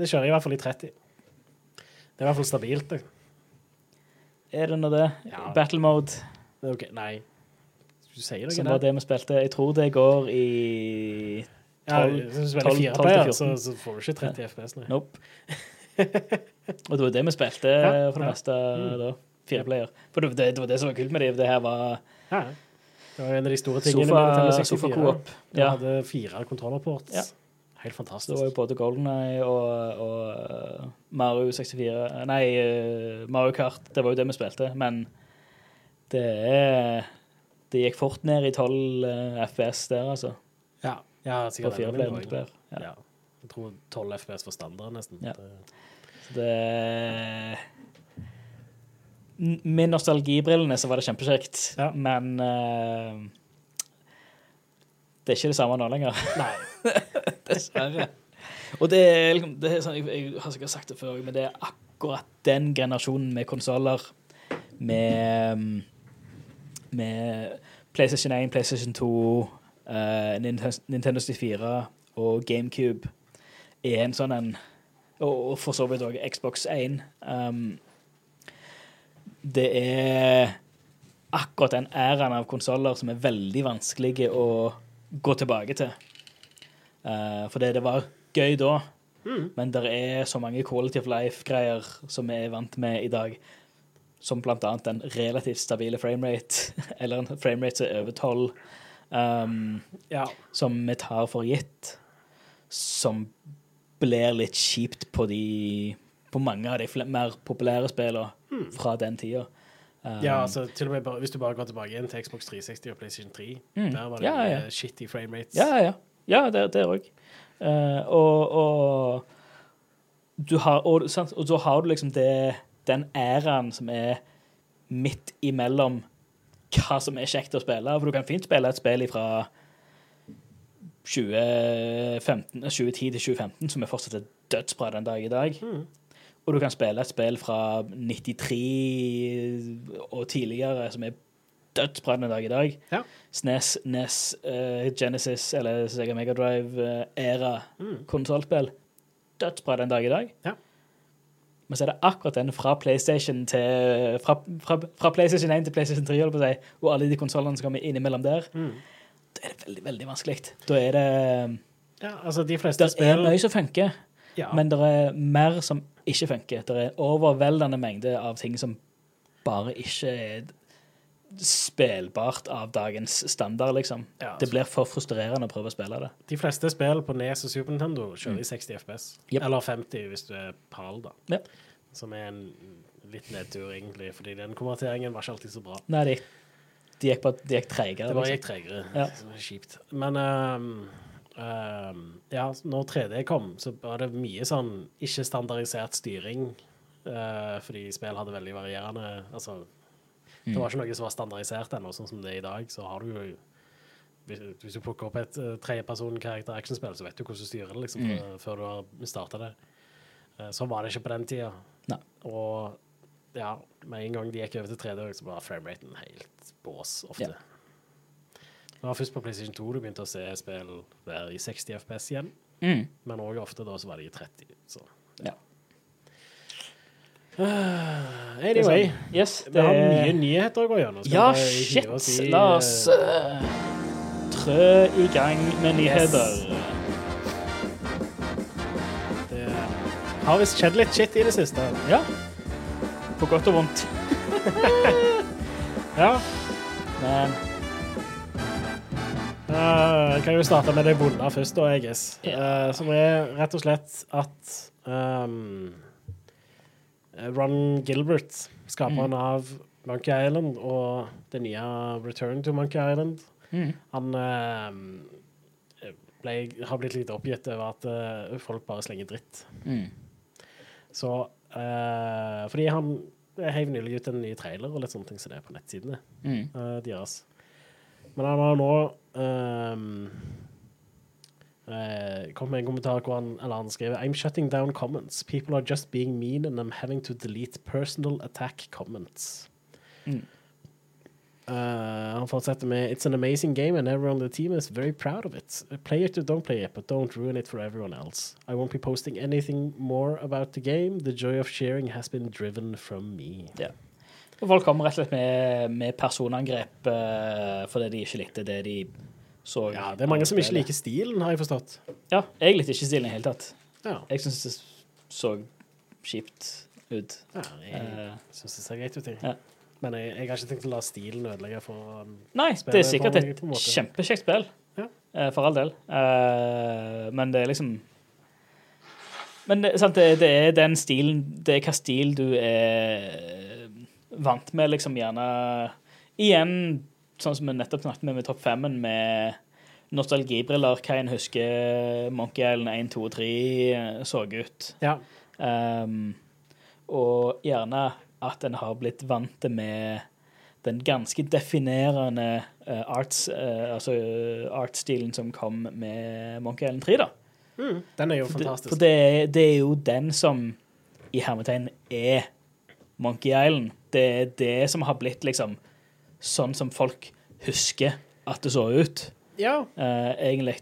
Speaker 1: det kjører i hvert fall i 30. Det er i hvert fall stabilt. Det.
Speaker 2: Er det nå det?
Speaker 1: Ja.
Speaker 2: Battle mode,
Speaker 1: Det er Nei, du sier
Speaker 2: som var det vi spilte. Jeg tror det går i
Speaker 1: Ja,
Speaker 2: 12,
Speaker 1: hvis du spiller
Speaker 2: 12,
Speaker 1: fire
Speaker 2: 12 til
Speaker 1: player,
Speaker 2: 14.
Speaker 1: så, så får du ikke 30 FPS. Nei.
Speaker 2: Nope. Og det var det vi spilte
Speaker 1: Ja,
Speaker 2: for det
Speaker 1: ja.
Speaker 2: meste
Speaker 1: Mm.
Speaker 2: da. Fireplayer. For det, det, det var det som var kult med det. Det her var
Speaker 1: Hæ? Det var en av de store tingene
Speaker 2: Sofa-
Speaker 1: med Nintendo 64.
Speaker 2: sofa-coop.
Speaker 1: Du
Speaker 2: Ja.
Speaker 1: hadde fire kontrollerports.
Speaker 2: Ja.
Speaker 1: Helt
Speaker 2: Det var jo både Golden Eye og, og uh, Mario 64 Nei, uh, Mario Kart. Det var jo det vi spilte, men det er Det gikk fort ned i 12 uh, FPS der, altså.
Speaker 1: Ja, ja
Speaker 2: På
Speaker 1: sikkert
Speaker 2: fire flere
Speaker 1: multiplier.
Speaker 2: Ja.
Speaker 1: Ja. Jeg tror 12 FPS for standard, nesten.
Speaker 2: Ja.
Speaker 1: Det-
Speaker 2: Så det Med nostalgibrillene så var det kjempekjekt,
Speaker 1: Ja.
Speaker 2: men uh, det er ikke det samme nå lenger.
Speaker 1: Nei.
Speaker 2: Dessverre. Og det er, liksom, det er sånn, jeg, jeg har sikkert sagt det før, men det er akkurat den generasjonen med konsoller med, med PlayStation 1, PlayStation 2, uh, Nintendo Nintendo 64 og GameCube er en sånn en Og og for så vidt òg Xbox 1. Um, det er akkurat den æraen av konsoller som er veldig vanskelige å gå tilbake til. Uh, for det var gøy da, men det er så mange quality of life-greier som vi er vant med i dag. Som blant annet en relativt stabile framerate, eller en framerate som er over 12, um,
Speaker 1: Ja.
Speaker 2: som vi tar for gitt. Som blir litt kjipt på de På mange av de mer populære spillene fra den tida. Um,
Speaker 1: ja, altså til og med bare, Hvis du bare går tilbake igjen til Xbox 360 og PlayStation 3,
Speaker 2: Mm.
Speaker 1: der var det
Speaker 2: Ja, ja.
Speaker 1: eh, shitty frame rates.
Speaker 2: Ja, ja. Ja, det, òg. er òg. og, og du har, og, og så har du liksom det, den æraen som er midt imellom hva som er kjekt å spille. For du kan fint spille et spill fra 2015, 2010 til 2015 som er fortsatt dødsbra den dag i dag.
Speaker 1: Mm.
Speaker 2: Og du kan spille et spill fra 93 og tidligere som er dødsbra den dag i dag.
Speaker 1: Ja.
Speaker 2: SNES, NES, uh, Genesis eller Sega Megadrive-æra
Speaker 1: Mm.
Speaker 2: konsollspill. Dødsbra den dag i dag.
Speaker 1: Ja.
Speaker 2: Men så er det akkurat den fra PlayStation til fra, fra, fra PlayStation 1 til PlayStation 3, holdt på å si, og alle de konsollene som kommer innimellom der.
Speaker 1: Mm.
Speaker 2: Da er det veldig, veldig vanskelig. Da er det
Speaker 1: ja, altså de fleste
Speaker 2: Det er mye som funker.
Speaker 1: ja.
Speaker 2: Men det er mer som ikke funker. Det er overveldende mengde av ting som bare ikke er spillbart av dagens standard, liksom.
Speaker 1: Ja, altså.
Speaker 2: Det blir for frustrerende å prøve å spille det.
Speaker 1: De fleste spill på NES og Super Nintendo kjører i 60 FPS.
Speaker 2: Yep.
Speaker 1: Eller 50 hvis du er PAL, da.
Speaker 2: Ja.
Speaker 1: Som er en litt nedtur, egentlig, fordi den konverteringen var ikke alltid så bra.
Speaker 2: Nei, de, de gikk, de gikk treigere.
Speaker 1: Det bare
Speaker 2: liksom.
Speaker 1: gikk tregere.
Speaker 2: Ja.
Speaker 1: Kjipt. Men ehm, ehm, ja, når 3D kom, så var det mye sånn ikke-standardisert styring. Uh, fordi spill hadde veldig varierende Altså, det var ikke noe som var standardisert ennå, sånn som det er i dag. Så har du jo Hvis, du plukker opp et uh, tredjeperson-karakter-actionspill, så vet du hvordan du styrer det liksom, før, før du har starta det. Uh, sånn var det ikke på den tida.
Speaker 2: Nei.
Speaker 1: Og ja, med en gang de gikk over til 3D, så var frameraten helt bås ofte.
Speaker 2: Ja.
Speaker 1: Det var først på PlayStation 2 du begynte å se spill være i 60 FPS igjen,
Speaker 2: Mm.
Speaker 1: men òg ofte da så var de i 30. Så.
Speaker 2: Ja. ja. Uh,
Speaker 1: anyway,
Speaker 2: Yes,
Speaker 1: vi
Speaker 2: det
Speaker 1: har mye nyheter å gå gjennom.
Speaker 2: Ja,
Speaker 1: vi
Speaker 2: shit!
Speaker 1: i,
Speaker 2: La oss
Speaker 1: eh,
Speaker 2: trø i gang med nyheter.
Speaker 1: Det har visst skjedd litt shit i det siste.
Speaker 2: Ja. På godt og vondt.
Speaker 1: Ja.
Speaker 2: Men
Speaker 1: Eh, kan jo starte med det vonde først, da, I guess. Eh, som er rett og slett at um, Ron Gilbert, skaperen av Monkey Island og det nye Return to Monkey Island,
Speaker 2: mm.
Speaker 1: han uh, ble, har blitt litt oppgitt over at eh, folk bare slenger dritt.
Speaker 2: Mm.
Speaker 1: Så Fordi han heiv nylig ut en ny trailer og litt sånne ting som det er på nettsidene
Speaker 2: Mm.
Speaker 1: deres. Men han har nå ehm, eh, kommet med en kommentar hvor han, eller han skriver I'm shutting down comments. People are just being mean and I'm having to delete personal attack comments.
Speaker 2: Mm.
Speaker 1: Eh, han fortsetter med It's an amazing game and everyone on the team is very proud of it. Play it or don't play it, but don't ruin it for everyone else. I won't be posting anything more about the game. The joy of sharing has been driven from me.
Speaker 2: Og folk kom rett og slett med, med personangrep uh, fordi de ikke likte det de så.
Speaker 1: Ja, det er mange som ikke liker stilen, har jeg forstått.
Speaker 2: Ja, jeg likte ikke stilen i det hele tatt.
Speaker 1: Ja,
Speaker 2: Jeg syns det så kjipt ut.
Speaker 1: ja jeg
Speaker 2: uh,
Speaker 1: syns det ser greit ut. jeg.
Speaker 2: Ja.
Speaker 1: men jeg, jeg har ikke tenkt å la stilen ødelegge for um,
Speaker 2: Nei, det er sikkert et kjempekjekt spill,
Speaker 1: Ja.
Speaker 2: uh, for all del. Uh, men det er liksom Men det, sant, det, det er den stilen Det er hva stil du er vant med, liksom gjerne Igjen, sånn som vi nettopp snakket med med Topp 5-en, med nostalgibriller, hva en husker Monkey Island 1, 2 og 3 så ut.
Speaker 1: Ja.
Speaker 2: Um, og gjerne at en har blitt vant med den ganske definerende uh, arts, uh, altså uh, artstilen som kom med Monkey Island 3, da.
Speaker 1: Den er jo
Speaker 2: For det,
Speaker 1: fantastisk.
Speaker 2: for det, er, det er jo den som i hermetegn er Monkey Island. Det er det som har blitt liksom sånn som folk husker at det så ut,
Speaker 1: ja,
Speaker 2: eh, egentlig.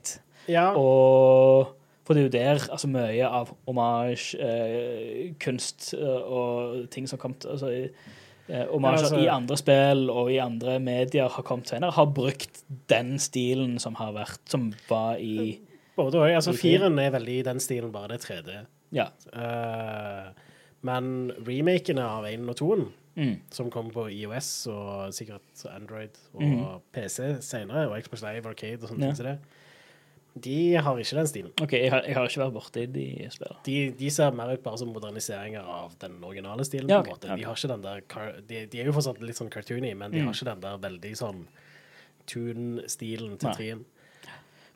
Speaker 1: ja.
Speaker 2: Og for det er jo der altså, mye av hommage, eh, kunst eh, og ting som kom til altså, eh, Hommage
Speaker 1: Ja, altså-
Speaker 2: i andre spill og i andre medier har kommet senere, har brukt den stilen som har vært Som var i
Speaker 1: Både og. Altså, firen er veldig i den stilen, bare det er 3D.
Speaker 2: Ja.
Speaker 1: Uh, men remakene av 1 og 2
Speaker 2: Mm.
Speaker 1: som kommer på IOS og sikkert Android og
Speaker 2: mm.
Speaker 1: PC senere, og Xbox Live Arcade og sånne
Speaker 2: Ja.
Speaker 1: ting som det, de har ikke den stilen.
Speaker 2: OK, jeg har, jeg har ikke vært borti de spillene.
Speaker 1: De, de ser mer ut bare som moderniseringer av den originale stilen.
Speaker 2: Ja,
Speaker 1: på en måte. De har ikke den der de, de er jo fortsatt litt sånn cartoony, men de
Speaker 2: Mm.
Speaker 1: har ikke den der veldig sånn tune-stilen til trien.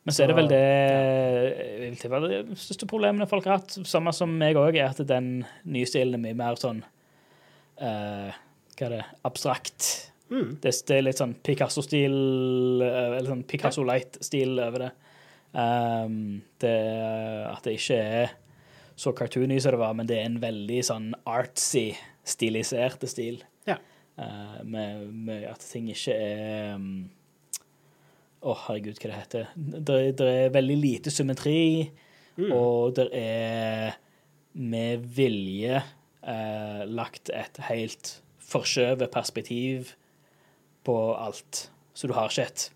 Speaker 2: Men så er det vel det tippe det største problemene folk har hatt, samme som meg òg, er at den nye stilen er mye mer sånn eh, Hva er det Abstrakt.
Speaker 1: Mm.
Speaker 2: Det, det er litt sånn Picasso-stil, eh, eller sånn Picasso Light-stil over det. Um, det. At det ikke er så cartoony som det var, men det er en veldig sånn artsy, stiliserte stil.
Speaker 1: Ja.
Speaker 2: Uh, med, med at ting ikke er um, Å, herregud, hva det heter. Det, det er veldig lite symmetri,
Speaker 1: Mm.
Speaker 2: og det er med vilje eh, lagt et helt forskjøvet perspektiv på alt. Så du har ikke et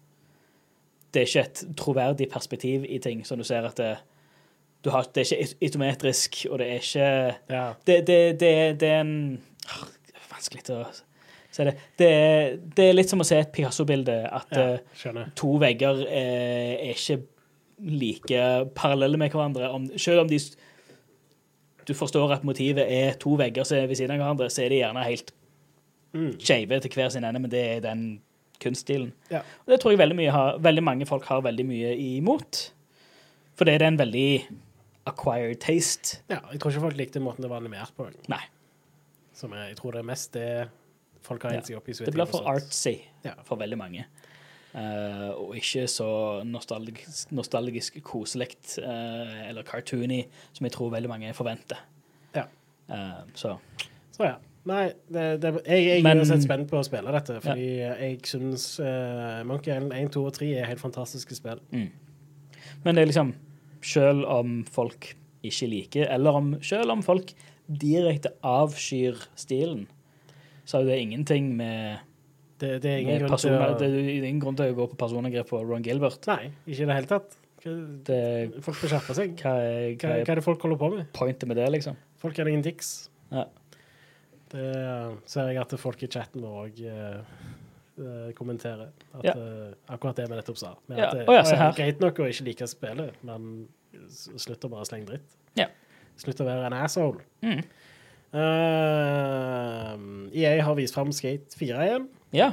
Speaker 2: Det er ikke et troverdig perspektiv i ting, som du ser at det, du har, det er ikke itometrisk, og det er ikke
Speaker 1: Ja.
Speaker 2: det, det, det, det er en er Vanskelig å si det. Det er, det er litt som å se et Picasso-bilde. At
Speaker 1: ja.
Speaker 2: eh, to vegger er, er ikke like parallelle med hverandre. Om, selv om de, du forstår at motivet er to vegger som er ved siden av hverandre, så er de gjerne helt
Speaker 1: Mm.
Speaker 2: skeive til hver sin ende, men det er den kunststilen.
Speaker 1: Ja.
Speaker 2: Og det tror jeg veldig, har, veldig mange folk har veldig mye imot. For det er en veldig acquired taste.
Speaker 1: ja. Jeg tror ikke folk likte måten det var animert på.
Speaker 2: Nei.
Speaker 1: Som jeg, jeg tror det er mest det folk har hengt seg opp i.
Speaker 2: Det blir for artsy
Speaker 1: Ja.
Speaker 2: for veldig mange. Eh, og ikke så nostalgisk, nostalgisk koselig uh, eller cartoony som jeg tror veldig mange forventer.
Speaker 1: Ja.
Speaker 2: Uh, så
Speaker 1: Så ja. Nei, det, det, jeg, jeg
Speaker 2: Men-
Speaker 1: er uansett spent på å spille dette, fordi jeg syns uh, Monkey Island 1, 2 og 3 er helt fantastiske spill.
Speaker 2: Men det er liksom Selv om folk ikke liker, eller om, selv om folk direkte avskyr stilen, så er det ingenting med,
Speaker 1: Det, det er ingen grunn til å
Speaker 2: det er ingen grunn til å gå på personangrep på Ron Gilbert.
Speaker 1: Nei, ikke i det hele tatt. Hva-
Speaker 2: Det,
Speaker 1: Folk bør skjerpe seg.
Speaker 2: hva,
Speaker 1: Hva,
Speaker 2: hva er
Speaker 1: det folk holder på med?
Speaker 2: pointet med det, liksom?
Speaker 1: Folk er ingen dicks.
Speaker 2: Ja.
Speaker 1: Det ser jeg at folk i chatten vår òg kommenterer. At,
Speaker 2: Ja.
Speaker 1: uh, akkurat det vi nettopp sa. Med
Speaker 2: Ja.
Speaker 1: at det
Speaker 2: oh, ja,
Speaker 1: er greit nok å ikke like spillet, men slutt å bare slenge dritt.
Speaker 2: Ja.
Speaker 1: Slutt å være en asshole.
Speaker 2: Mm.
Speaker 1: Uh, EA har vist fram Skate 4 igjen.
Speaker 2: Ja.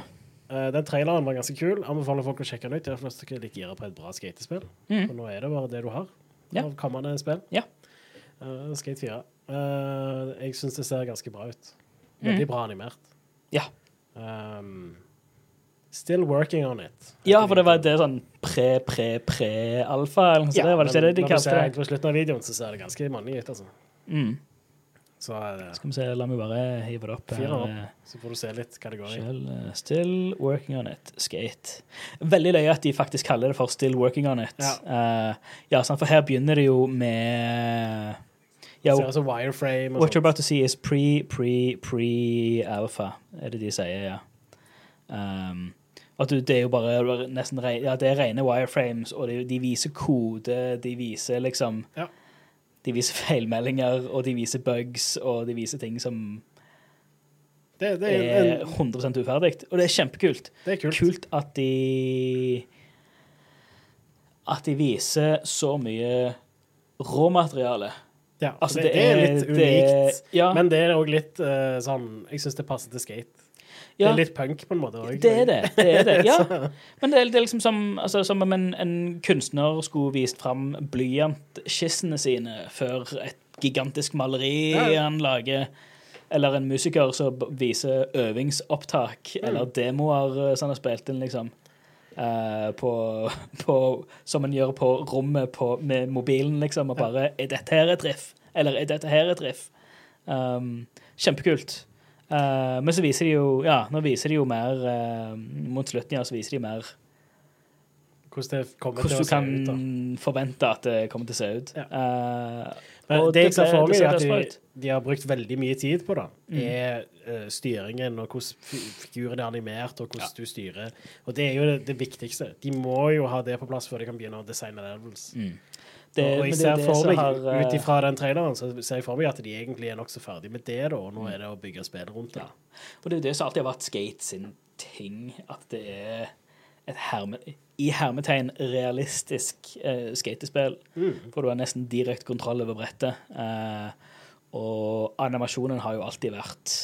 Speaker 1: Uh, den traileren var ganske kul. Anbefaler folk å sjekke den ut. I er flest dere er litt gira på et bra skatespill.
Speaker 2: Mm.
Speaker 1: For nå er det bare det du har
Speaker 2: Ja.
Speaker 1: av kommende spill.
Speaker 2: Ja.
Speaker 1: Uh, Skate 4. Uh, jeg syns det ser ganske bra ut. Veldig bra animert.
Speaker 2: Mm. Ja.
Speaker 1: Um, still working on it.
Speaker 2: Ja, for det var det sånn pre-pre-pre-alfa.
Speaker 1: Ja,
Speaker 2: det var det ikke det de
Speaker 1: men når du ser
Speaker 2: kalte det?
Speaker 1: På slutten av videoen så ser det ganske mannlig ut, altså.
Speaker 2: Mm.
Speaker 1: Så, eh,
Speaker 2: Skal vi se, la meg bare hive det opp. Her.
Speaker 1: opp. så får du se litt hva det går i.
Speaker 2: Eh, still working on it. Skate. Veldig løye at de faktisk kaller det for Still working on it.
Speaker 1: Ja.
Speaker 2: uh, ja, for her begynner det jo med ja,
Speaker 1: Ser altså wireframe og
Speaker 2: What you're about to see is pre, pre, pre-alpha, er det de sier, ja. Um, at du, det er jo bare nesten ja, det er rene wireframes, og de, de viser kode, de viser liksom
Speaker 1: Ja.
Speaker 2: De viser feilmeldinger, og de viser bugs, og de viser ting som
Speaker 1: Det, det, er,
Speaker 2: er 100% uferdig, og det er kjempekult.
Speaker 1: det er kult.
Speaker 2: Kult at de At de viser så mye råmateriale.
Speaker 1: Ja,
Speaker 2: Altså,
Speaker 1: det, det er litt unikt.
Speaker 2: ja.
Speaker 1: Men det er òg litt uh, sånn Jeg syns det passer til skate. Det er litt punk på en måte òg.
Speaker 2: Det er det. det, er det. Ja. Men det er, det er liksom som, altså, som om en, en kunstner skulle vist fram blyantskissene sine før et gigantisk maleri
Speaker 1: Ja.
Speaker 2: han lager. Eller en musiker som viser øvingsopptak eller demoer eh, som han har spilt inn, liksom. Uh, på, på, som en gjør på rommet på, med mobilen, liksom. Og bare Er dette her et riff? Eller er dette her et riff? Um, kjempekult. Eh, men så viser de jo Ja, nå viser de jo mer uh, Mot slutten ja, så viser de mer
Speaker 1: Hvordan det
Speaker 2: hvordan du kan
Speaker 1: ut. da.
Speaker 2: forvente at det kommer til å se ut.
Speaker 1: Ja. Uh,
Speaker 2: og
Speaker 1: det jeg ser for meg, at de, de har brukt veldig mye tid på det.
Speaker 2: Mm.
Speaker 1: Er uh, styringen og hvordan fi- figuren er animert, og hvordan du styrer. Og det er jo det, det viktigste. De må jo ha det på plass før de kan begynne å designe levels.
Speaker 2: Mm. Det,
Speaker 1: og jeg ser
Speaker 2: er
Speaker 1: for meg,
Speaker 2: har, eh,
Speaker 1: ut ifra den traileren, så ser jeg for meg at de egentlig er nokså ferdig med det, da, og nå er det å bygge spill rundt det.
Speaker 2: Ja. Og det er jo det som alltid har vært Skate sin ting, at det er et herme, i hermetegn realistisk uh, skatespill.
Speaker 1: Mm.
Speaker 2: For du har nesten direkte kontroll over brettet. Uh, og animasjonen har jo alltid vært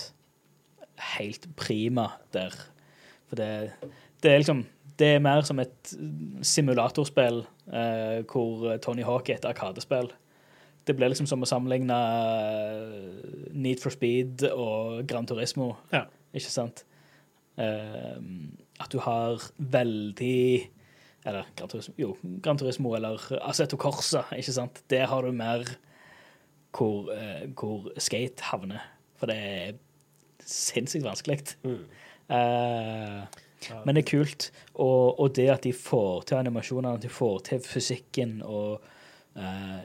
Speaker 2: helt prima der. For det, det er liksom Det er mer som et simulatorspill eh, hvor Tony Hawk er et arkadespill. Det blir liksom som å sammenligne eh, Need for Speed og Gran Turismo,
Speaker 1: Ja.
Speaker 2: ikke sant? Eh, at du har veldig Eller Gran Turismo, jo, Gran Turismo eller Assetto Corsa, ikke sant? Der har du mer hvor, eh, hvor skate havner. For det er sinnssykt vanskelig.
Speaker 1: Mm.
Speaker 2: Eh, men det er kult. Og, og det at de får til animasjonene, at de får til fysikken og uh,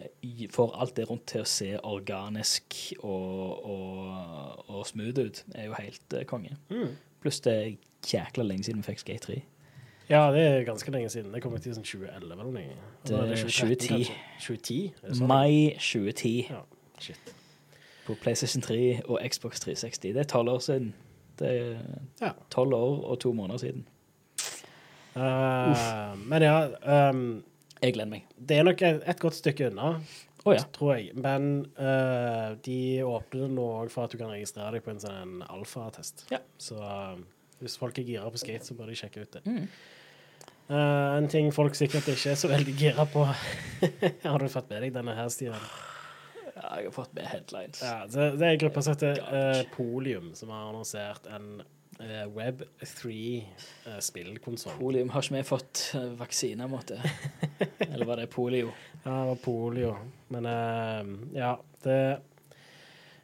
Speaker 2: får alt det rundt til å se organisk og, og, og smooth ut, er jo helt uh, konge.
Speaker 1: Mm.
Speaker 2: Pluss det er jækla lenge siden vi fikk Skate 3.
Speaker 1: Ja, det er ganske lenge siden. Det kom ut i sånn 2011 eller noe.
Speaker 2: Det er 2010.
Speaker 1: 2010? Er sånn?
Speaker 2: Mai 2010
Speaker 1: Ja, shit.
Speaker 2: på PlayStation 3 og Xbox 360. Det er tolv år siden. Det er
Speaker 1: Ja.
Speaker 2: tolv år og to måneder siden.
Speaker 1: Uh, men ja, um,
Speaker 2: Jeg gleder meg.
Speaker 1: det er nok et, et godt stykke unna,
Speaker 2: oh, ja.
Speaker 1: tror jeg. Men uh, de åpner nå òg for at du kan registrere deg på en sånn alfa-test.
Speaker 2: Ja.
Speaker 1: Så uh, hvis folk er gira på skate, så bør de sjekke ut det.
Speaker 2: Mm.
Speaker 1: En ting folk sikkert ikke er så veldig gira på Har du fått med deg denne her, Stian?
Speaker 2: Ja. Jeg har fått med headlines.
Speaker 1: Ja, det, det er en gruppe som heter uh, Polium, som har annonsert en uh, Web 3-spillkonsoll.
Speaker 2: Polium har ikke vi fått eh, vaksine mot det. Eller var det polio?
Speaker 1: Ja, det var polio. Men eh, ja, det eh,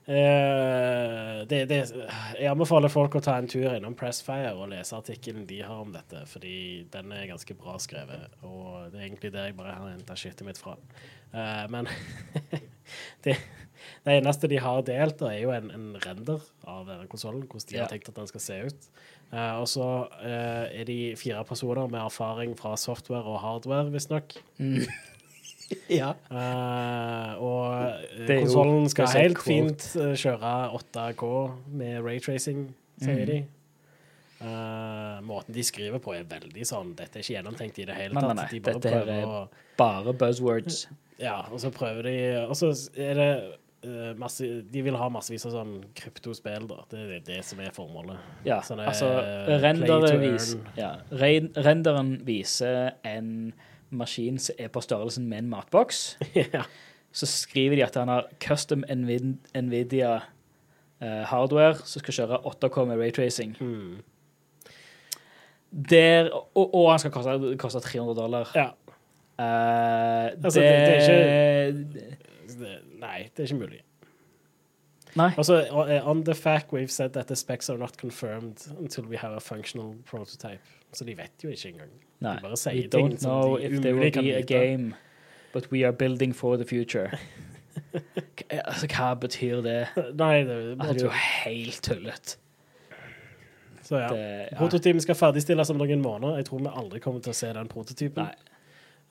Speaker 1: det, det Jeg anbefaler folk å ta en tur innom Pressfire og lese artikkelen de har om dette, fordi den er ganske bra skrevet, og det er egentlig der jeg bare har henta skittet mitt fra. Eh, men det, det eneste de har delt, da, er jo en, en render av denne konsollen, hvordan de har tenkt at den skal se ut. Eh, og så eh, er de fire personer med erfaring fra software og hardware, visstnok.
Speaker 2: Ja.
Speaker 1: Uh, og
Speaker 2: jo-
Speaker 1: konsollen skal helt fint eh, kjøre 8K med raytracing, sier
Speaker 2: mm.
Speaker 1: de. Uh, måten de skriver på, er veldig sånn Dette er ikke gjennomtenkt i det hele
Speaker 2: Nei, nei,
Speaker 1: tatt.
Speaker 2: nei,
Speaker 1: De bare
Speaker 2: dette her er-
Speaker 1: å
Speaker 2: Bare buzzwords.
Speaker 1: Ja, og så prøver de Og så er det uh, masse De vil ha massevis av sånn kryptospill, da. Det er det som er formålet.
Speaker 2: Ja,
Speaker 1: Sånne,
Speaker 2: altså
Speaker 1: eh,
Speaker 2: rendere vis, ja, ren- Renderen viser en maskin som er på størrelsen med en matboks.
Speaker 1: ja.
Speaker 2: Så skriver de at han har custom Nvidia eh, hardware som skal kjøre 8K med raytracing.
Speaker 1: Mm.
Speaker 2: Der, og, og han skal koste, koste 300 dollar.
Speaker 1: ja.
Speaker 2: Uh,
Speaker 1: Altså,
Speaker 2: det,
Speaker 1: det- det Det, nei, det er ikke mulig.
Speaker 2: Nei.
Speaker 1: Altså, uh, on the fact we've said that the specs are not confirmed until we have a functional prototype. Så de vet jo ikke engang.
Speaker 2: Nei. We
Speaker 1: ting
Speaker 2: don't
Speaker 1: som
Speaker 2: know
Speaker 1: de
Speaker 2: if there will be a game, but we are building for the future. Altså, hva betyr det?
Speaker 1: Nei, det,
Speaker 2: Altså, det er jo helt tullet.
Speaker 1: Så ja.
Speaker 2: Det- ja.
Speaker 1: Prototypen skal ferdigstilles om noen måneder. Jeg tror vi aldri kommer til å se den prototypen.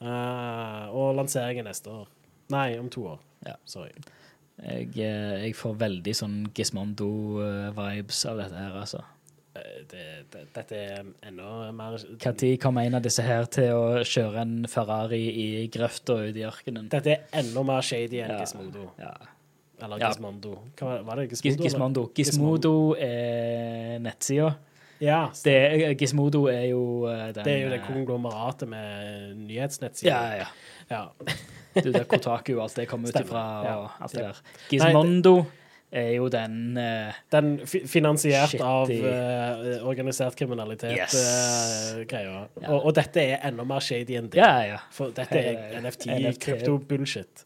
Speaker 1: Eh, og lanseringen neste år. Nei, om to år.
Speaker 2: Ja.
Speaker 1: Sorry.
Speaker 2: Jeg, eh, jeg får veldig sånn Gizmondo-vibes av dette her, altså.
Speaker 1: Eh, Det, det, dette er enda mer
Speaker 2: Når kommer en av disse her til å kjøre en Ferrari i grøfta ute i ørkenen?
Speaker 1: Dette er enda mer shady enn
Speaker 2: Ja.
Speaker 1: Gizmodo.
Speaker 2: Ja.
Speaker 1: Eller. Gizmondo. Hva var- var det?
Speaker 2: Giz-
Speaker 1: Gizmodo?
Speaker 2: Gizmondo. Gizmodo er nettsida.
Speaker 1: Ja,
Speaker 2: Det er- Gizmodo er jo eh, den
Speaker 1: det er jo det
Speaker 2: eh,
Speaker 1: konglomeratet med nyhetsnettsider.
Speaker 2: Ja, ja.
Speaker 1: ja.
Speaker 2: Det er der Kotaku og alt det kommer ut ifra.
Speaker 1: Ja.
Speaker 2: alt det der. Gizmondo er jo den eh,
Speaker 1: Den finansiert
Speaker 2: Shitty.
Speaker 1: av eh, organisert kriminalitet
Speaker 2: Yes.
Speaker 1: eh.
Speaker 2: Ja.
Speaker 1: Og, og dette er enda mer shady enn det.
Speaker 2: Ja, ja.
Speaker 1: For dette er
Speaker 2: Eh,
Speaker 1: NFT,
Speaker 2: NFT.
Speaker 1: krypto-bullshit.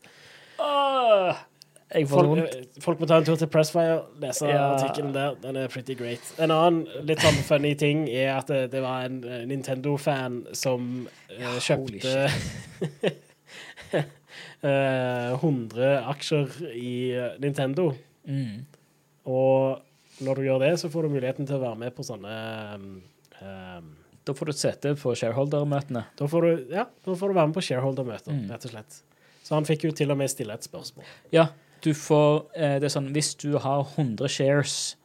Speaker 2: Får
Speaker 1: Folk, eh, folk må ta en tur til Pressfire, lese
Speaker 2: Ja.
Speaker 1: artikkelen der. Den er pretty great. En annen litt sånn funny ting er at det, det var en eh, Nintendo-fan som eh, kjøpte eh, 100 aksjer i eh, Nintendo.
Speaker 2: Mm.
Speaker 1: Og når du gjør det, så får du muligheten til å være med på sånne um,
Speaker 2: Da får du et sete på shareholder-møtene.
Speaker 1: da, får du, ja, da får du være med på shareholder-møter,
Speaker 2: Mm.
Speaker 1: rett og slett. Så han fikk jo til og med stille et spørsmål.
Speaker 2: Ja, du får eh, Det er sånn Hvis du har 100 shares,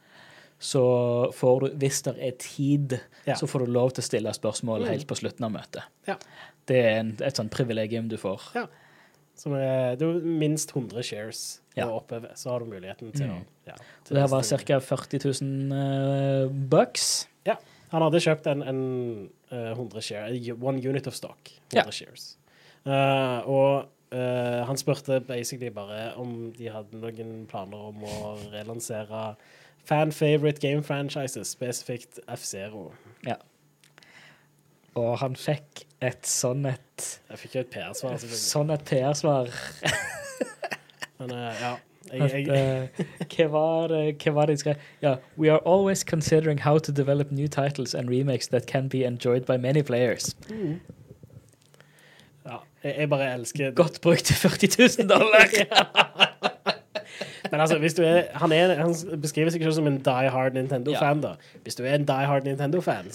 Speaker 2: så får du Hvis det er tid,
Speaker 1: Ja.
Speaker 2: så får du lov til å stille spørsmål
Speaker 1: Mm.
Speaker 2: helt på slutten av møtet.
Speaker 1: Ja.
Speaker 2: Det er en, et sånn privilegium du får.
Speaker 1: Som er, det er minst 100 shares
Speaker 2: Ja.
Speaker 1: og oppover, så har du muligheten til
Speaker 2: Mm.
Speaker 1: å ja, til
Speaker 2: det var ca. 40 000 uh, bucks.
Speaker 1: Han hadde kjøpt en, en uh, 100 share, eh, one unit of stock. 100
Speaker 2: Ja.
Speaker 1: shares. Uh, og eh, han spurte basically bare om de hadde noen planer om å relansere fan favorite game franchises, spesifikt F-Zero.
Speaker 2: Og han fikk et sånn et,
Speaker 1: Jeg fikk jo et PR-svar,
Speaker 2: sånn et PR-svar.
Speaker 1: Men uh, ja. Jeg, jeg,
Speaker 2: eh, Hva var det hva var det de skrev? Ja, We are always considering how to develop new titles and remakes that can be enjoyed by many players.
Speaker 1: ja, jeg, jeg bare elsker
Speaker 2: Godt brukt 40 000 dollar!
Speaker 1: Men altså, hvis du er, han, er, han beskriver seg selv som en die hard Nintendo-fan. da. Hvis du er en die hard Nintendo-fan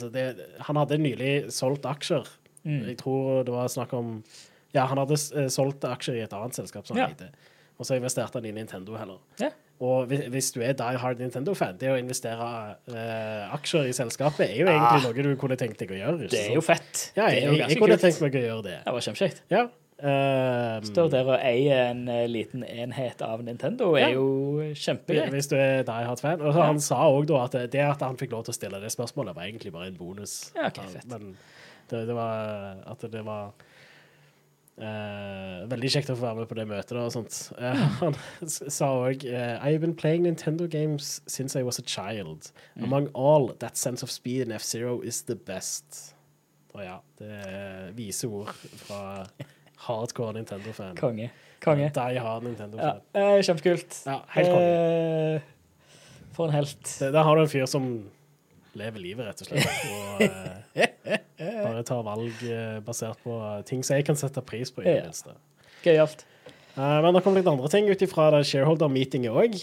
Speaker 1: Han hadde nylig solgt aksjer.
Speaker 2: Mm.
Speaker 1: Jeg tror det var snakk om Ja, han hadde eh, solgt aksjer i et annet selskap som han
Speaker 2: Ja.
Speaker 1: Og så investerte han i Nintendo heller.
Speaker 2: Ja.
Speaker 1: Og hvis, du er die hard Nintendo-fan, det å investere uh, aksjer i selskapet er jo egentlig noe du kunne tenkt deg å gjøre.
Speaker 2: Ah. Det er jo fett.
Speaker 1: Ja,
Speaker 2: det
Speaker 1: jeg, jeg, jeg kunne
Speaker 2: kult.
Speaker 1: tenkt meg å gjøre det.
Speaker 2: Det var kjempekjekt.
Speaker 1: Ja. Um,
Speaker 2: Står der og eie en eh, liten enhet av Nintendo er
Speaker 1: Ja.
Speaker 2: jo kjempegøy.
Speaker 1: Hvis du er Die Hard-fan. Og
Speaker 2: Ja.
Speaker 1: Han sa òg da at det at han fikk lov til å stille det spørsmålet, var egentlig bare en bonus.
Speaker 2: Ja, ok, fett.
Speaker 1: Men det, det var at det var eh, veldig kjekt å få være med på det møtet. Da, og sånt. Uh, han sa òg I've been playing Nintendo games since I was a child.
Speaker 2: Mm.
Speaker 1: Among all, that sense of speed in F-Zero is the best. Og ja, det er vise ord fra hardcore Nintendo-fan.
Speaker 2: Konge. Konge.
Speaker 1: Die hard Nintendo-fan.
Speaker 2: eh, kjempekult.
Speaker 1: Ja, helt konge.
Speaker 2: Eh, For en helt.
Speaker 1: Da har du en fyr som lever livet, rett og slett. Og eh, bare tar valg eh, basert på ting som jeg kan sette pris på. i det
Speaker 2: Ja.
Speaker 1: minste.
Speaker 2: Gøyalt.
Speaker 1: Uh, men det kom litt andre ting ut ifra det shareholder-meetinget òg.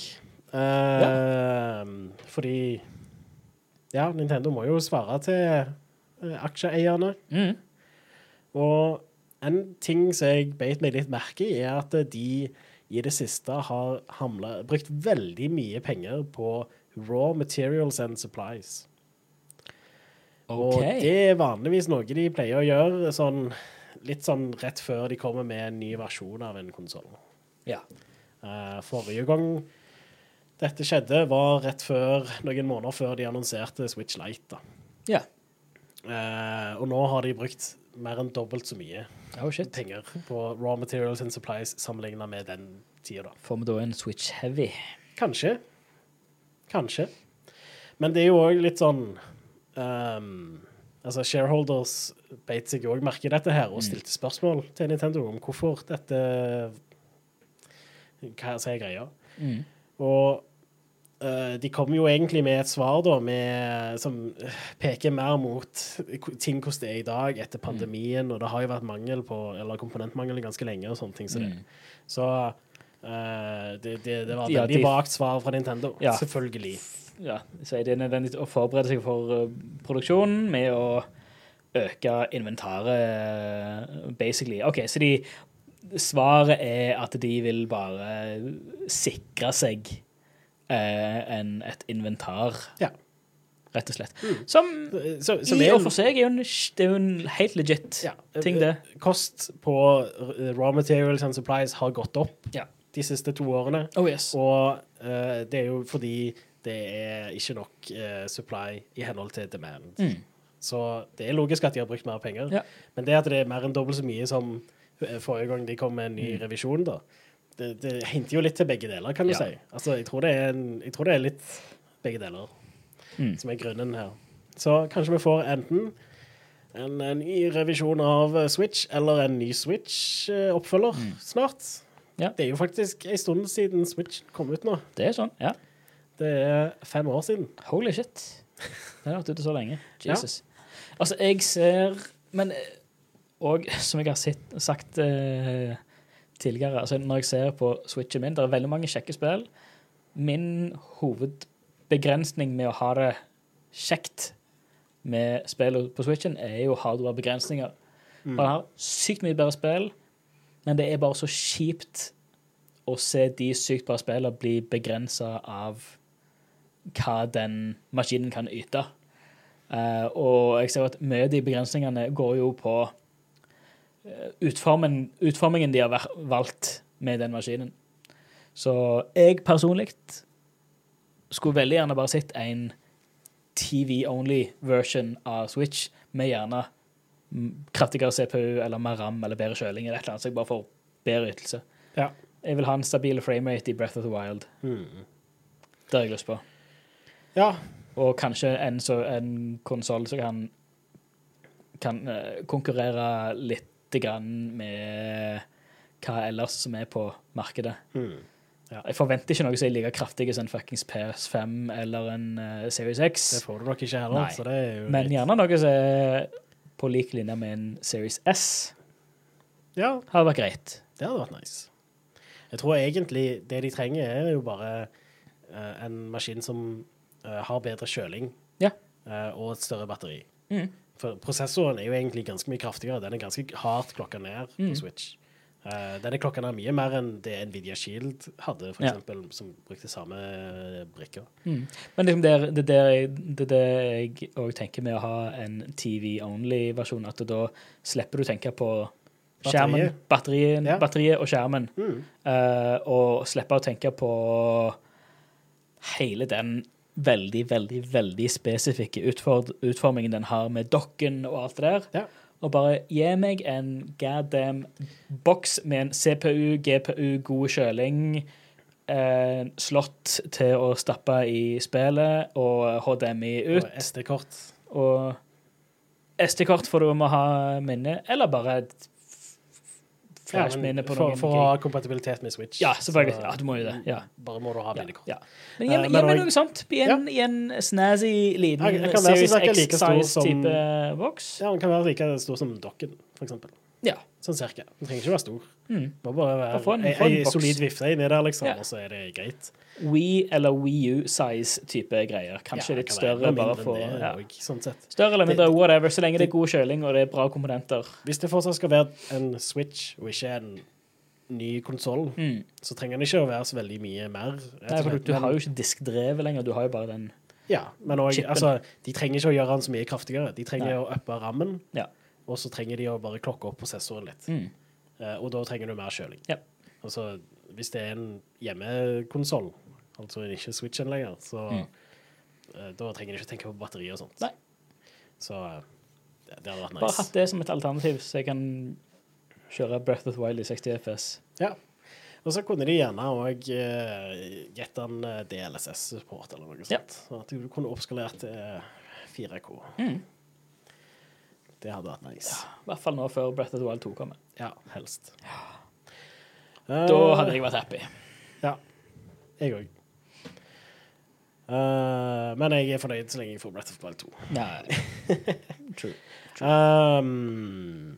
Speaker 1: Fordi Ja, Nintendo må jo svare til uh, aksjeeierne.
Speaker 2: Mm.
Speaker 1: Og en ting som jeg beit meg litt merke i, er at de i det siste har hamlet, brukt veldig mye penger på raw materials and supplies. Og det er vanligvis noe de pleier å gjøre sånn, litt sånn rett før de kommer med en ny versjon av en konsoll.
Speaker 2: Ja.
Speaker 1: Uh, forrige gang dette skjedde, var rett før, noen måneder før de annonserte Switch Lite. Da.
Speaker 2: ja.
Speaker 1: Uh, og nå har de brukt mer enn dobbelt så mye
Speaker 2: Oh, shit.
Speaker 1: penger på raw materials and supplies sammenlignet med den tida.
Speaker 2: Får vi da en Switch Heavy?
Speaker 1: Kanskje. Kanskje. Men det er jo òg litt sånn ehm, Altså, shareholders beit seg òg merke i dette her og stilte spørsmål til Nintendo om hvorfor dette Hva sier er greia.
Speaker 2: Mm.
Speaker 1: Og uh, de kommer jo egentlig med et svar da, med, som peker mer mot ting hvordan det er i dag etter pandemien, og det har jo vært mangel på, eller komponentmangel ganske lenge og sånne ting som det.
Speaker 2: Mm.
Speaker 1: Så uh, det, det, det var
Speaker 2: et
Speaker 1: veldig
Speaker 2: de-
Speaker 1: vagt svar fra Nintendo.
Speaker 2: Ja.
Speaker 1: Selvfølgelig.
Speaker 2: Ja, så er det nødvendig å forberede seg for uh, produksjonen med å øke inventaret, basically. OK, så de svaret er at de vil bare sikre seg eh, en, et inventar,
Speaker 1: Ja.
Speaker 2: rett og slett. Som
Speaker 1: Så, som
Speaker 2: i
Speaker 1: er
Speaker 2: og for seg er jo en, det er jo en helt legit
Speaker 1: ja,
Speaker 2: ting, det.
Speaker 1: Kost på raw materials and supplies har gått opp
Speaker 2: Ja.
Speaker 1: de siste to årene.
Speaker 2: Oh yes.
Speaker 1: Og uh, det er jo fordi det er ikke nok eh, supply i henhold til demand.
Speaker 2: Mm.
Speaker 1: Så det er logisk at de har brukt mer penger.
Speaker 2: Ja.
Speaker 1: Men det at det er mer enn dobbelt så mye som eh, forrige gang de kom med en ny
Speaker 2: Mm.
Speaker 1: revisjon, da, det, det henter jo litt til begge deler, kan du
Speaker 2: Ja.
Speaker 1: si. Altså, jeg tror, det er en, jeg tror det er litt begge deler
Speaker 2: Mm.
Speaker 1: som er grunnen her. Så kanskje vi får enten en, en ny revisjon av eh, Switch eller en ny Switch-oppfølger snart.
Speaker 2: Mm. Ja.
Speaker 1: Det er jo faktisk en stund siden Switch kom ut nå.
Speaker 2: Det er sånn, ja.
Speaker 1: Det er fem år siden.
Speaker 2: Holy shit. Den har vært ute så lenge. Jesus. Altså, jeg ser Men òg, som jeg har sitt, sagt eh, tidligere, altså når jeg ser på Switchen min, det er veldig mange kjekke spill. Min hovedbegrensning med å ha det kjekt med spillet på Switchen, er jo hardware-begrensninger. Man har sykt mye bedre spill, men det er bare så kjipt å se de sykt bra spillene bli begrensa av hva den maskinen kan yte. Uh, og jeg ser at mye av de begrensningene går jo på eh, utformen, utformingen de har valgt med den maskinen. Så jeg personlig skulle veldig gjerne bare sett en TV-only version av Switch med gjerne mm, kraftigere CPU eller mer RAM eller bedre kjøling eller et eller annet, så jeg bare får bedre ytelse.
Speaker 1: Ja.
Speaker 2: Jeg vil ha en stabil framerate i Breath of the Wild. Det har jeg lyst på.
Speaker 1: Ja,
Speaker 2: Og kanskje en, så, en konsoll som kan, kan eh, konkurrere litt grann med hva ellers som er på markedet.
Speaker 1: Ja.
Speaker 2: Jeg forventer ikke noe som er like kraftig som en fuckings PS5 eller en uh, Series X,
Speaker 1: det får du nok ikke heller, så det er jo
Speaker 2: men
Speaker 1: litt-
Speaker 2: gjerne noe som er på lik linje med en Series S.
Speaker 1: Ja,
Speaker 2: Hadde vært greit.
Speaker 1: det hadde vært nice. Jeg tror egentlig det de trenger, er jo bare uh, en maskin som har bedre kjøling
Speaker 2: Ja.
Speaker 1: eh, og et større batteri.
Speaker 2: Mm.
Speaker 1: For prosessoren er jo egentlig ganske mye kraftigere. Den er ganske hardt klokka ned
Speaker 2: Mm.
Speaker 1: på Switch. Uh, den er klokka ned mye mer enn det Nvidia Shield hadde, for
Speaker 2: Ja.
Speaker 1: eksempel, som brukte samme brikker.
Speaker 2: Mm. Men liksom det, er- det, er der jeg- det er jeg òg tenker med å ha en TV-only-versjon, at da slipper du å tenke på skjermen,
Speaker 1: Batteriet.
Speaker 2: batterien,
Speaker 1: Ja.
Speaker 2: batteriet og skjermen,
Speaker 1: Mm.
Speaker 2: uh, og slippe å tenke på hele den veldig, veldig, veldig spesifikke utformingen den har med dokken og alt det der.
Speaker 1: Ja.
Speaker 2: Og bare gi meg en goddamn boks med en CPU, GPU, god kjøling, eh, slott til å stappe i spillet, og HDMI ut.
Speaker 1: Og SD-kort.
Speaker 2: og SD-kort for du må ha minne, eller bare et flashminne på noen
Speaker 1: for å ha kompatibilitet med Switch.
Speaker 2: Ja, selvfølgelig.
Speaker 1: så
Speaker 2: Ja, du må jo det. Ja.
Speaker 1: Bare må du ha minnekort.
Speaker 2: ja. Men
Speaker 1: Eh,
Speaker 2: gi meg
Speaker 1: og-
Speaker 2: noe sånt i en, i en snazzy liten
Speaker 1: Jeg- jeg
Speaker 2: Series
Speaker 1: som sagt like stor
Speaker 2: X-size
Speaker 1: som-
Speaker 2: type boks.
Speaker 1: Ja, Den kan være like stor som dokken, for eksempel.
Speaker 2: Ja.
Speaker 1: Sånn cirka. Den trenger ikke være stor.
Speaker 2: Mm.
Speaker 1: Må bare være
Speaker 2: en-
Speaker 1: ei- solid vifte inni der, liksom, og så er det greit.
Speaker 2: Wii eller Wii U-size type greier. Kanskje
Speaker 1: Ja,
Speaker 2: litt
Speaker 1: kan
Speaker 2: større, bare for ja.
Speaker 1: sånn sett.
Speaker 2: Større eller mindre, whatever, så lenge det er god kjøling og det er bra komponenter.
Speaker 1: Hvis det fortsatt skal være en Switch og ikke en ny konsoll,
Speaker 2: Mm.
Speaker 1: så trenger den ikke å være så veldig mye mer.
Speaker 2: Nei, for du, du har jo ikke diskdrevet lenger, du har jo bare den
Speaker 1: Ja, men også, altså, de trenger ikke å gjøre den så mye kraftigere. De trenger
Speaker 2: Nei.
Speaker 1: å uppe rammen,
Speaker 2: Ja.
Speaker 1: og så trenger de å bare klokke opp prosessoren litt.
Speaker 2: Mm.
Speaker 1: Uh, og da trenger du mer kjøling.
Speaker 2: Ja.
Speaker 1: Altså, hvis det er en hjemmekonsoll, altså ikke Switchen lenger, så
Speaker 2: Mm.
Speaker 1: eh, da trenger de ikke tenke på batteri og sånt.
Speaker 2: Nei.
Speaker 1: Så eh, det, det hadde vært
Speaker 2: Bare
Speaker 1: nice.
Speaker 2: hatt det som et alternativ, så jeg kan kjøre Breath of the Wild i 60 FPS.
Speaker 1: Ja. Og så kunne de gjerne òg uh, gitt den eh, DLSS-support eller noe sånt.
Speaker 2: Ja.
Speaker 1: Sånn at du kunne oppskalert til 4K.
Speaker 2: Mm.
Speaker 1: Det hadde vært nice.
Speaker 2: I hvert fall nå før Breath of the Wild 2 kommer.
Speaker 1: Ja, helst.
Speaker 2: Da hadde jeg vært happy.
Speaker 1: Ja, jeg òg. Men jeg er fornøyd så lenge jeg får Breath of the Wild 2.
Speaker 2: Nei. True.
Speaker 1: Um,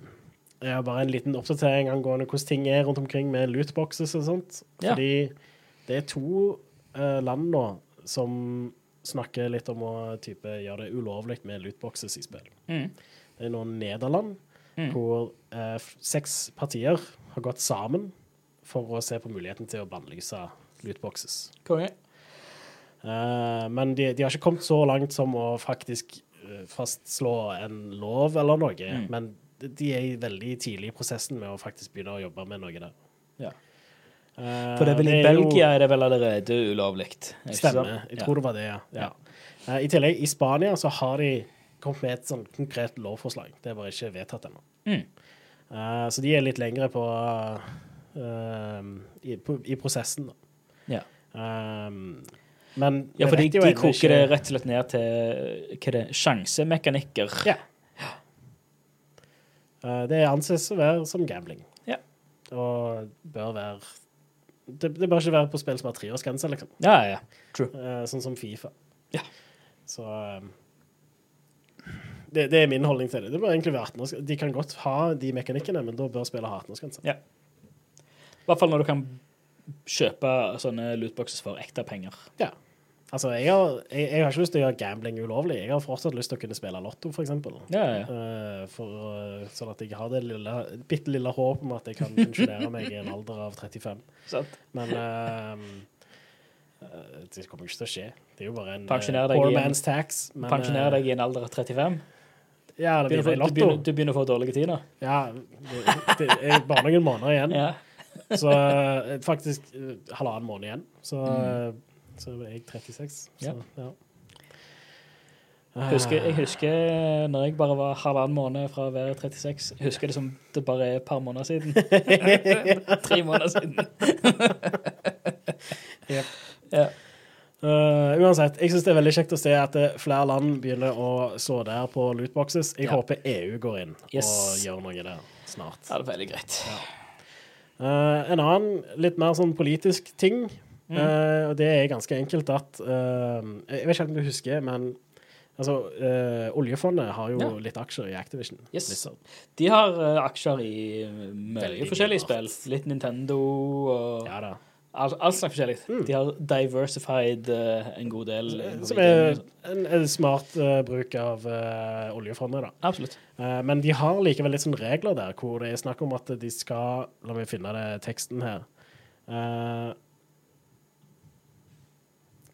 Speaker 1: jeg har bare en liten oppdatering angående hvordan ting er rundt omkring med lootboxes og sånt.
Speaker 2: Ja.
Speaker 1: Fordi det er to uh, land nå som snakker litt om å type, gjøre det ulovlig med lootboxes i spill.
Speaker 2: Mm.
Speaker 1: Det er nå Nederland,
Speaker 2: Mm.
Speaker 1: hvor uh, seks partier har gått sammen for å se på muligheten til å bannlyse lootboxes.
Speaker 2: Konge.
Speaker 1: Eh, men de, de har ikke kommet så langt som å faktisk eh, fastslå en lov eller noe.
Speaker 2: Mm.
Speaker 1: Men de- er i veldig tidlig i prosessen med å faktisk begynne å jobbe med noe der.
Speaker 2: Ja.
Speaker 1: Eh,
Speaker 2: For det er vel i
Speaker 1: er
Speaker 2: Belgia er det vel allerede ulovlig. er
Speaker 1: Stemmer. Jeg
Speaker 2: Ja.
Speaker 1: tror det var det, ja. ja. Eh, I tillegg, i Spania så har de kommet med et sånn konkret lovforslag. Det er bare ikke vedtatt ennå.
Speaker 2: Mm.
Speaker 1: Eh, så de er litt lengre på, uh, i, på i prosessen, da.
Speaker 2: Ja.
Speaker 1: Um, men
Speaker 2: Ja, for de, de
Speaker 1: koker
Speaker 2: koker det rett og slett ned til hva det, sjansemekanikker.
Speaker 1: Ja. Eh, det anses å være som gambling.
Speaker 2: Ja.
Speaker 1: Og bør være det, det bør ikke være på spill som har treårsgrense, liksom.
Speaker 2: Ja, ja.
Speaker 1: True. sånn som Fifa.
Speaker 2: Ja.
Speaker 1: Så um, det, det er min holdning til det. Det bør egentlig være 18 De kan godt ha de mekanikkene, men da bør spillet ha 18-årsgrense.
Speaker 2: Ja. I hvert fall når du kan kjøpe sånne lootboxes for ekte penger.
Speaker 1: Ja. Altså, jeg har, jeg, jeg har ikke lyst til å gjøre gambling ulovlig. Jeg har fortsatt lyst til å kunne spille lotto, eksempel.
Speaker 2: Ja, ja.
Speaker 1: Uh, for, eh, sånn at jeg har det lille, bitte lille håpet om at jeg kan pensjonere meg i en alder av 35.
Speaker 2: Sånt.
Speaker 1: Men uh, det kommer ikke til å skje. Det er jo bare en uh, poor man's tax.
Speaker 2: Pensjonere deg i en alder av 35.
Speaker 1: Ja, det blir
Speaker 2: Begynner
Speaker 1: i
Speaker 2: du,
Speaker 1: lotto.
Speaker 2: begynner, du begynner å få dårlige tider.
Speaker 1: Ja, det, det er bare noen måneder igjen.
Speaker 2: Ja.
Speaker 1: Så faktisk halvannen måned igjen. Så,
Speaker 2: Mm.
Speaker 1: Så er jeg 36. Så, ja.
Speaker 2: Jeg husker, jeg husker når jeg bare var halvannen måned fra å være 36. Jeg husker det som det bare er et par måneder siden. Tre måneder siden.
Speaker 1: Jep.
Speaker 2: Ja.
Speaker 1: uh, uansett, jeg syns det er veldig kjekt å se at eh, flere land begynner å slå der på lootboxes. Jeg
Speaker 2: Ja.
Speaker 1: håper EU går inn
Speaker 2: Yes.
Speaker 1: og gjør noe der snart.
Speaker 2: ja, det er veldig greit.
Speaker 1: Eh, en annen litt mer sånn politisk ting,
Speaker 2: Mm.
Speaker 1: eh, og det er ganske enkelt at uh, Jeg vet ikke om du husker, men altså, uh, oljefondet har jo
Speaker 2: Ja.
Speaker 1: litt aksjer i Activision.
Speaker 2: Yes.
Speaker 1: Blizzard.
Speaker 2: De har aksjer i uh, mye forskjellige spill. Litt Nintendo og
Speaker 1: Ja da.
Speaker 2: alt, alt slags forskjellig.
Speaker 1: Mm.
Speaker 2: De har diversified uh, en god del.
Speaker 1: Som er
Speaker 2: sånn.
Speaker 1: en, en smart uh, bruk av uh, oljefondet, da.
Speaker 2: Absolutt.
Speaker 1: Men de har likevel litt sånn regler der, hvor det er snakk om at de skal La meg finne det teksten her. Eh,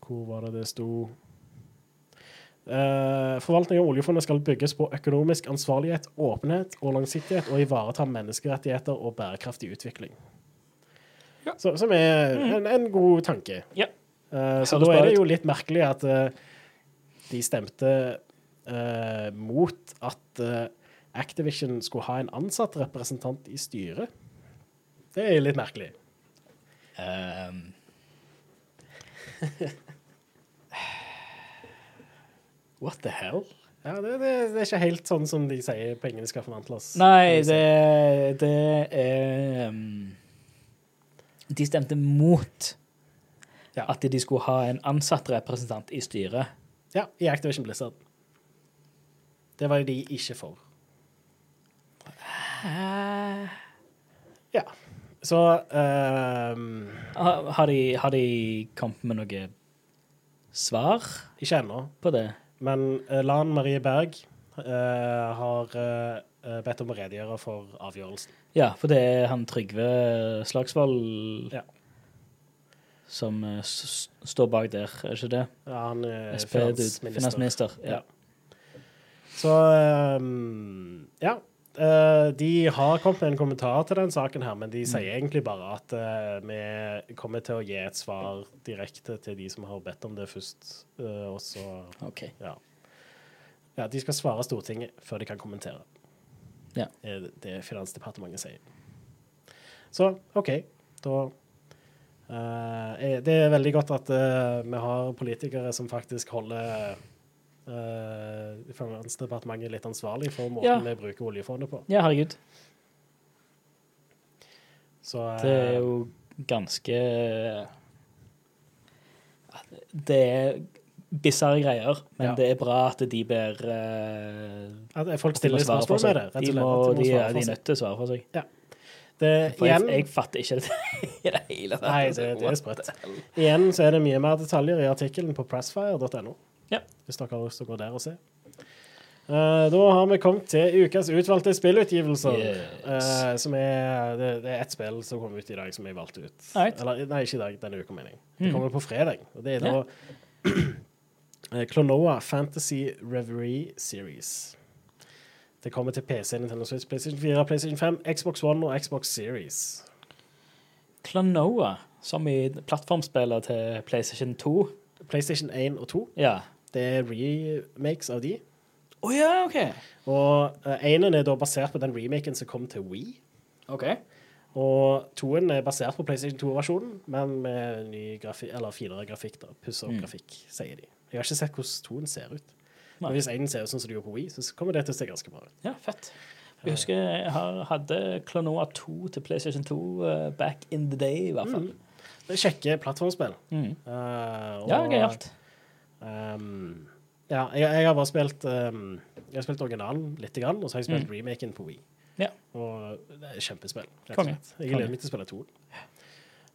Speaker 1: hvor var det det sto Uh, Forvaltning av oljefondet skal bygges på økonomisk ansvarlighet, åpenhet og langsiktighet, og ivareta menneskerettigheter og bærekraftig utvikling.
Speaker 2: Ja.
Speaker 1: Så, som er en, en god tanke.
Speaker 2: Ja.
Speaker 1: Uh, så da er det jo litt merkelig at uh, de stemte eh, mot at Activision skulle ha en ansatt representant i styret. Det er litt merkelig.
Speaker 2: Um,
Speaker 1: What the hell? Ja, det, det, det er ikke helt sånn som de sier pengene skal forvandles.
Speaker 2: nei, det, det er um, De stemte mot
Speaker 1: Ja.
Speaker 2: at de skulle ha en ansatt representant i styret.
Speaker 1: Ja, i Activision Blizzard. Det var de ikke for. Ja. Så um,
Speaker 2: Har, har, de, har de kommet med noe svar
Speaker 1: Ikke ennå.
Speaker 2: på det?
Speaker 1: Men eh, Lan Marie Berg eh, har eh, bedt om å redegjøre for avgjørelsen.
Speaker 2: Ja, for det er han Trygve Slagsvold
Speaker 1: Ja.
Speaker 2: som står bak der, er ikke det?
Speaker 1: Ja, han er finansminister.
Speaker 2: finansminister. Ja.
Speaker 1: Så um, ja. Eh, de har kommet med en kommentar til den saken, her, men de sier egentlig bare at uh, vi kommer til å gi et svar direkte til de som har bedt om det først. Uh, og så
Speaker 2: okay.
Speaker 1: ja. ja. De skal svare Stortinget før de kan kommentere.
Speaker 2: Ja.
Speaker 1: er det Finansdepartementet sier. Så OK, da Det er veldig godt at vi har politikere som faktisk holder uh, Finansdepartementet litt ansvarlig for måten
Speaker 2: Ja.
Speaker 1: vi bruker oljefondet på.
Speaker 2: Ja, herregud.
Speaker 1: Så uh,
Speaker 2: Det er jo ganske Det er bisarre greier, men
Speaker 1: Ja.
Speaker 2: det er bra at de ber eh,
Speaker 1: at folk stiller spørsmål med det. rett og
Speaker 2: De, må, de,
Speaker 1: for
Speaker 2: de er nødt til å svare for seg.
Speaker 1: Det,
Speaker 2: For jeg,
Speaker 1: igjen,
Speaker 2: jeg fatter ikke det i det hele tatt.
Speaker 1: Nei, det- det er sprøtt. igjen så er det mye mer detaljer i artikkelen på pressfire.no.
Speaker 2: Ja.
Speaker 1: Hvis dere har lyst til å gå der og se. Uh, da har vi kommet til ukas utvalgte spillutgivelser.
Speaker 2: Yes.
Speaker 1: Uh, som er Det, det er ett spill som kom ut i dag, som jeg valgte ut.
Speaker 2: Right.
Speaker 1: Eller, nei, ikke i dag, denne uka, mener jeg. Det
Speaker 2: Mm.
Speaker 1: kommer på fredag. Og det er da yeah. Klonoa Fantasy Reverie Series. Det kommer til PC, Nintendo Switch, PlayStation 4, PlayStation 5, Xbox One og Xbox Series.
Speaker 2: Klonoa, som i plattformspillet til PlayStation 2.
Speaker 1: PlayStation 1 og 2.
Speaker 2: Ja.
Speaker 1: Det er remakes av de.
Speaker 2: Å ja, OK.
Speaker 1: Og uh, enen er da basert på den remaken som kom til Wii.
Speaker 2: OK.
Speaker 1: Og toen er basert på PlayStation 2-versjonen, men med ny grafi eller finere grafikk. da, Pussa opp
Speaker 2: Mm.
Speaker 1: grafikk, sier de. Jeg har ikke sett hvordan toen ser ut. Men hvis én ser ut sånn som det gjorde på Wii, så kommer det til å se ganske bra ut.
Speaker 2: Ja, fett. Jeg husker jeg hadde Klonoa 2 til PlayStation 2 uh, back in the day, i hvert fall.
Speaker 1: Det er kjekke plattformspill.
Speaker 2: Mm.
Speaker 1: Uh, og,
Speaker 2: Ja, gøyalt.
Speaker 1: Um, ja, jeg, jeg har bare spilt um, Jeg har spilt originalen litt, grann, og så har jeg spilt remaken på Wii.
Speaker 2: Mm. Ja.
Speaker 1: Og det er kjempespill. rett og slett. Jeg gleder meg til å spille toen.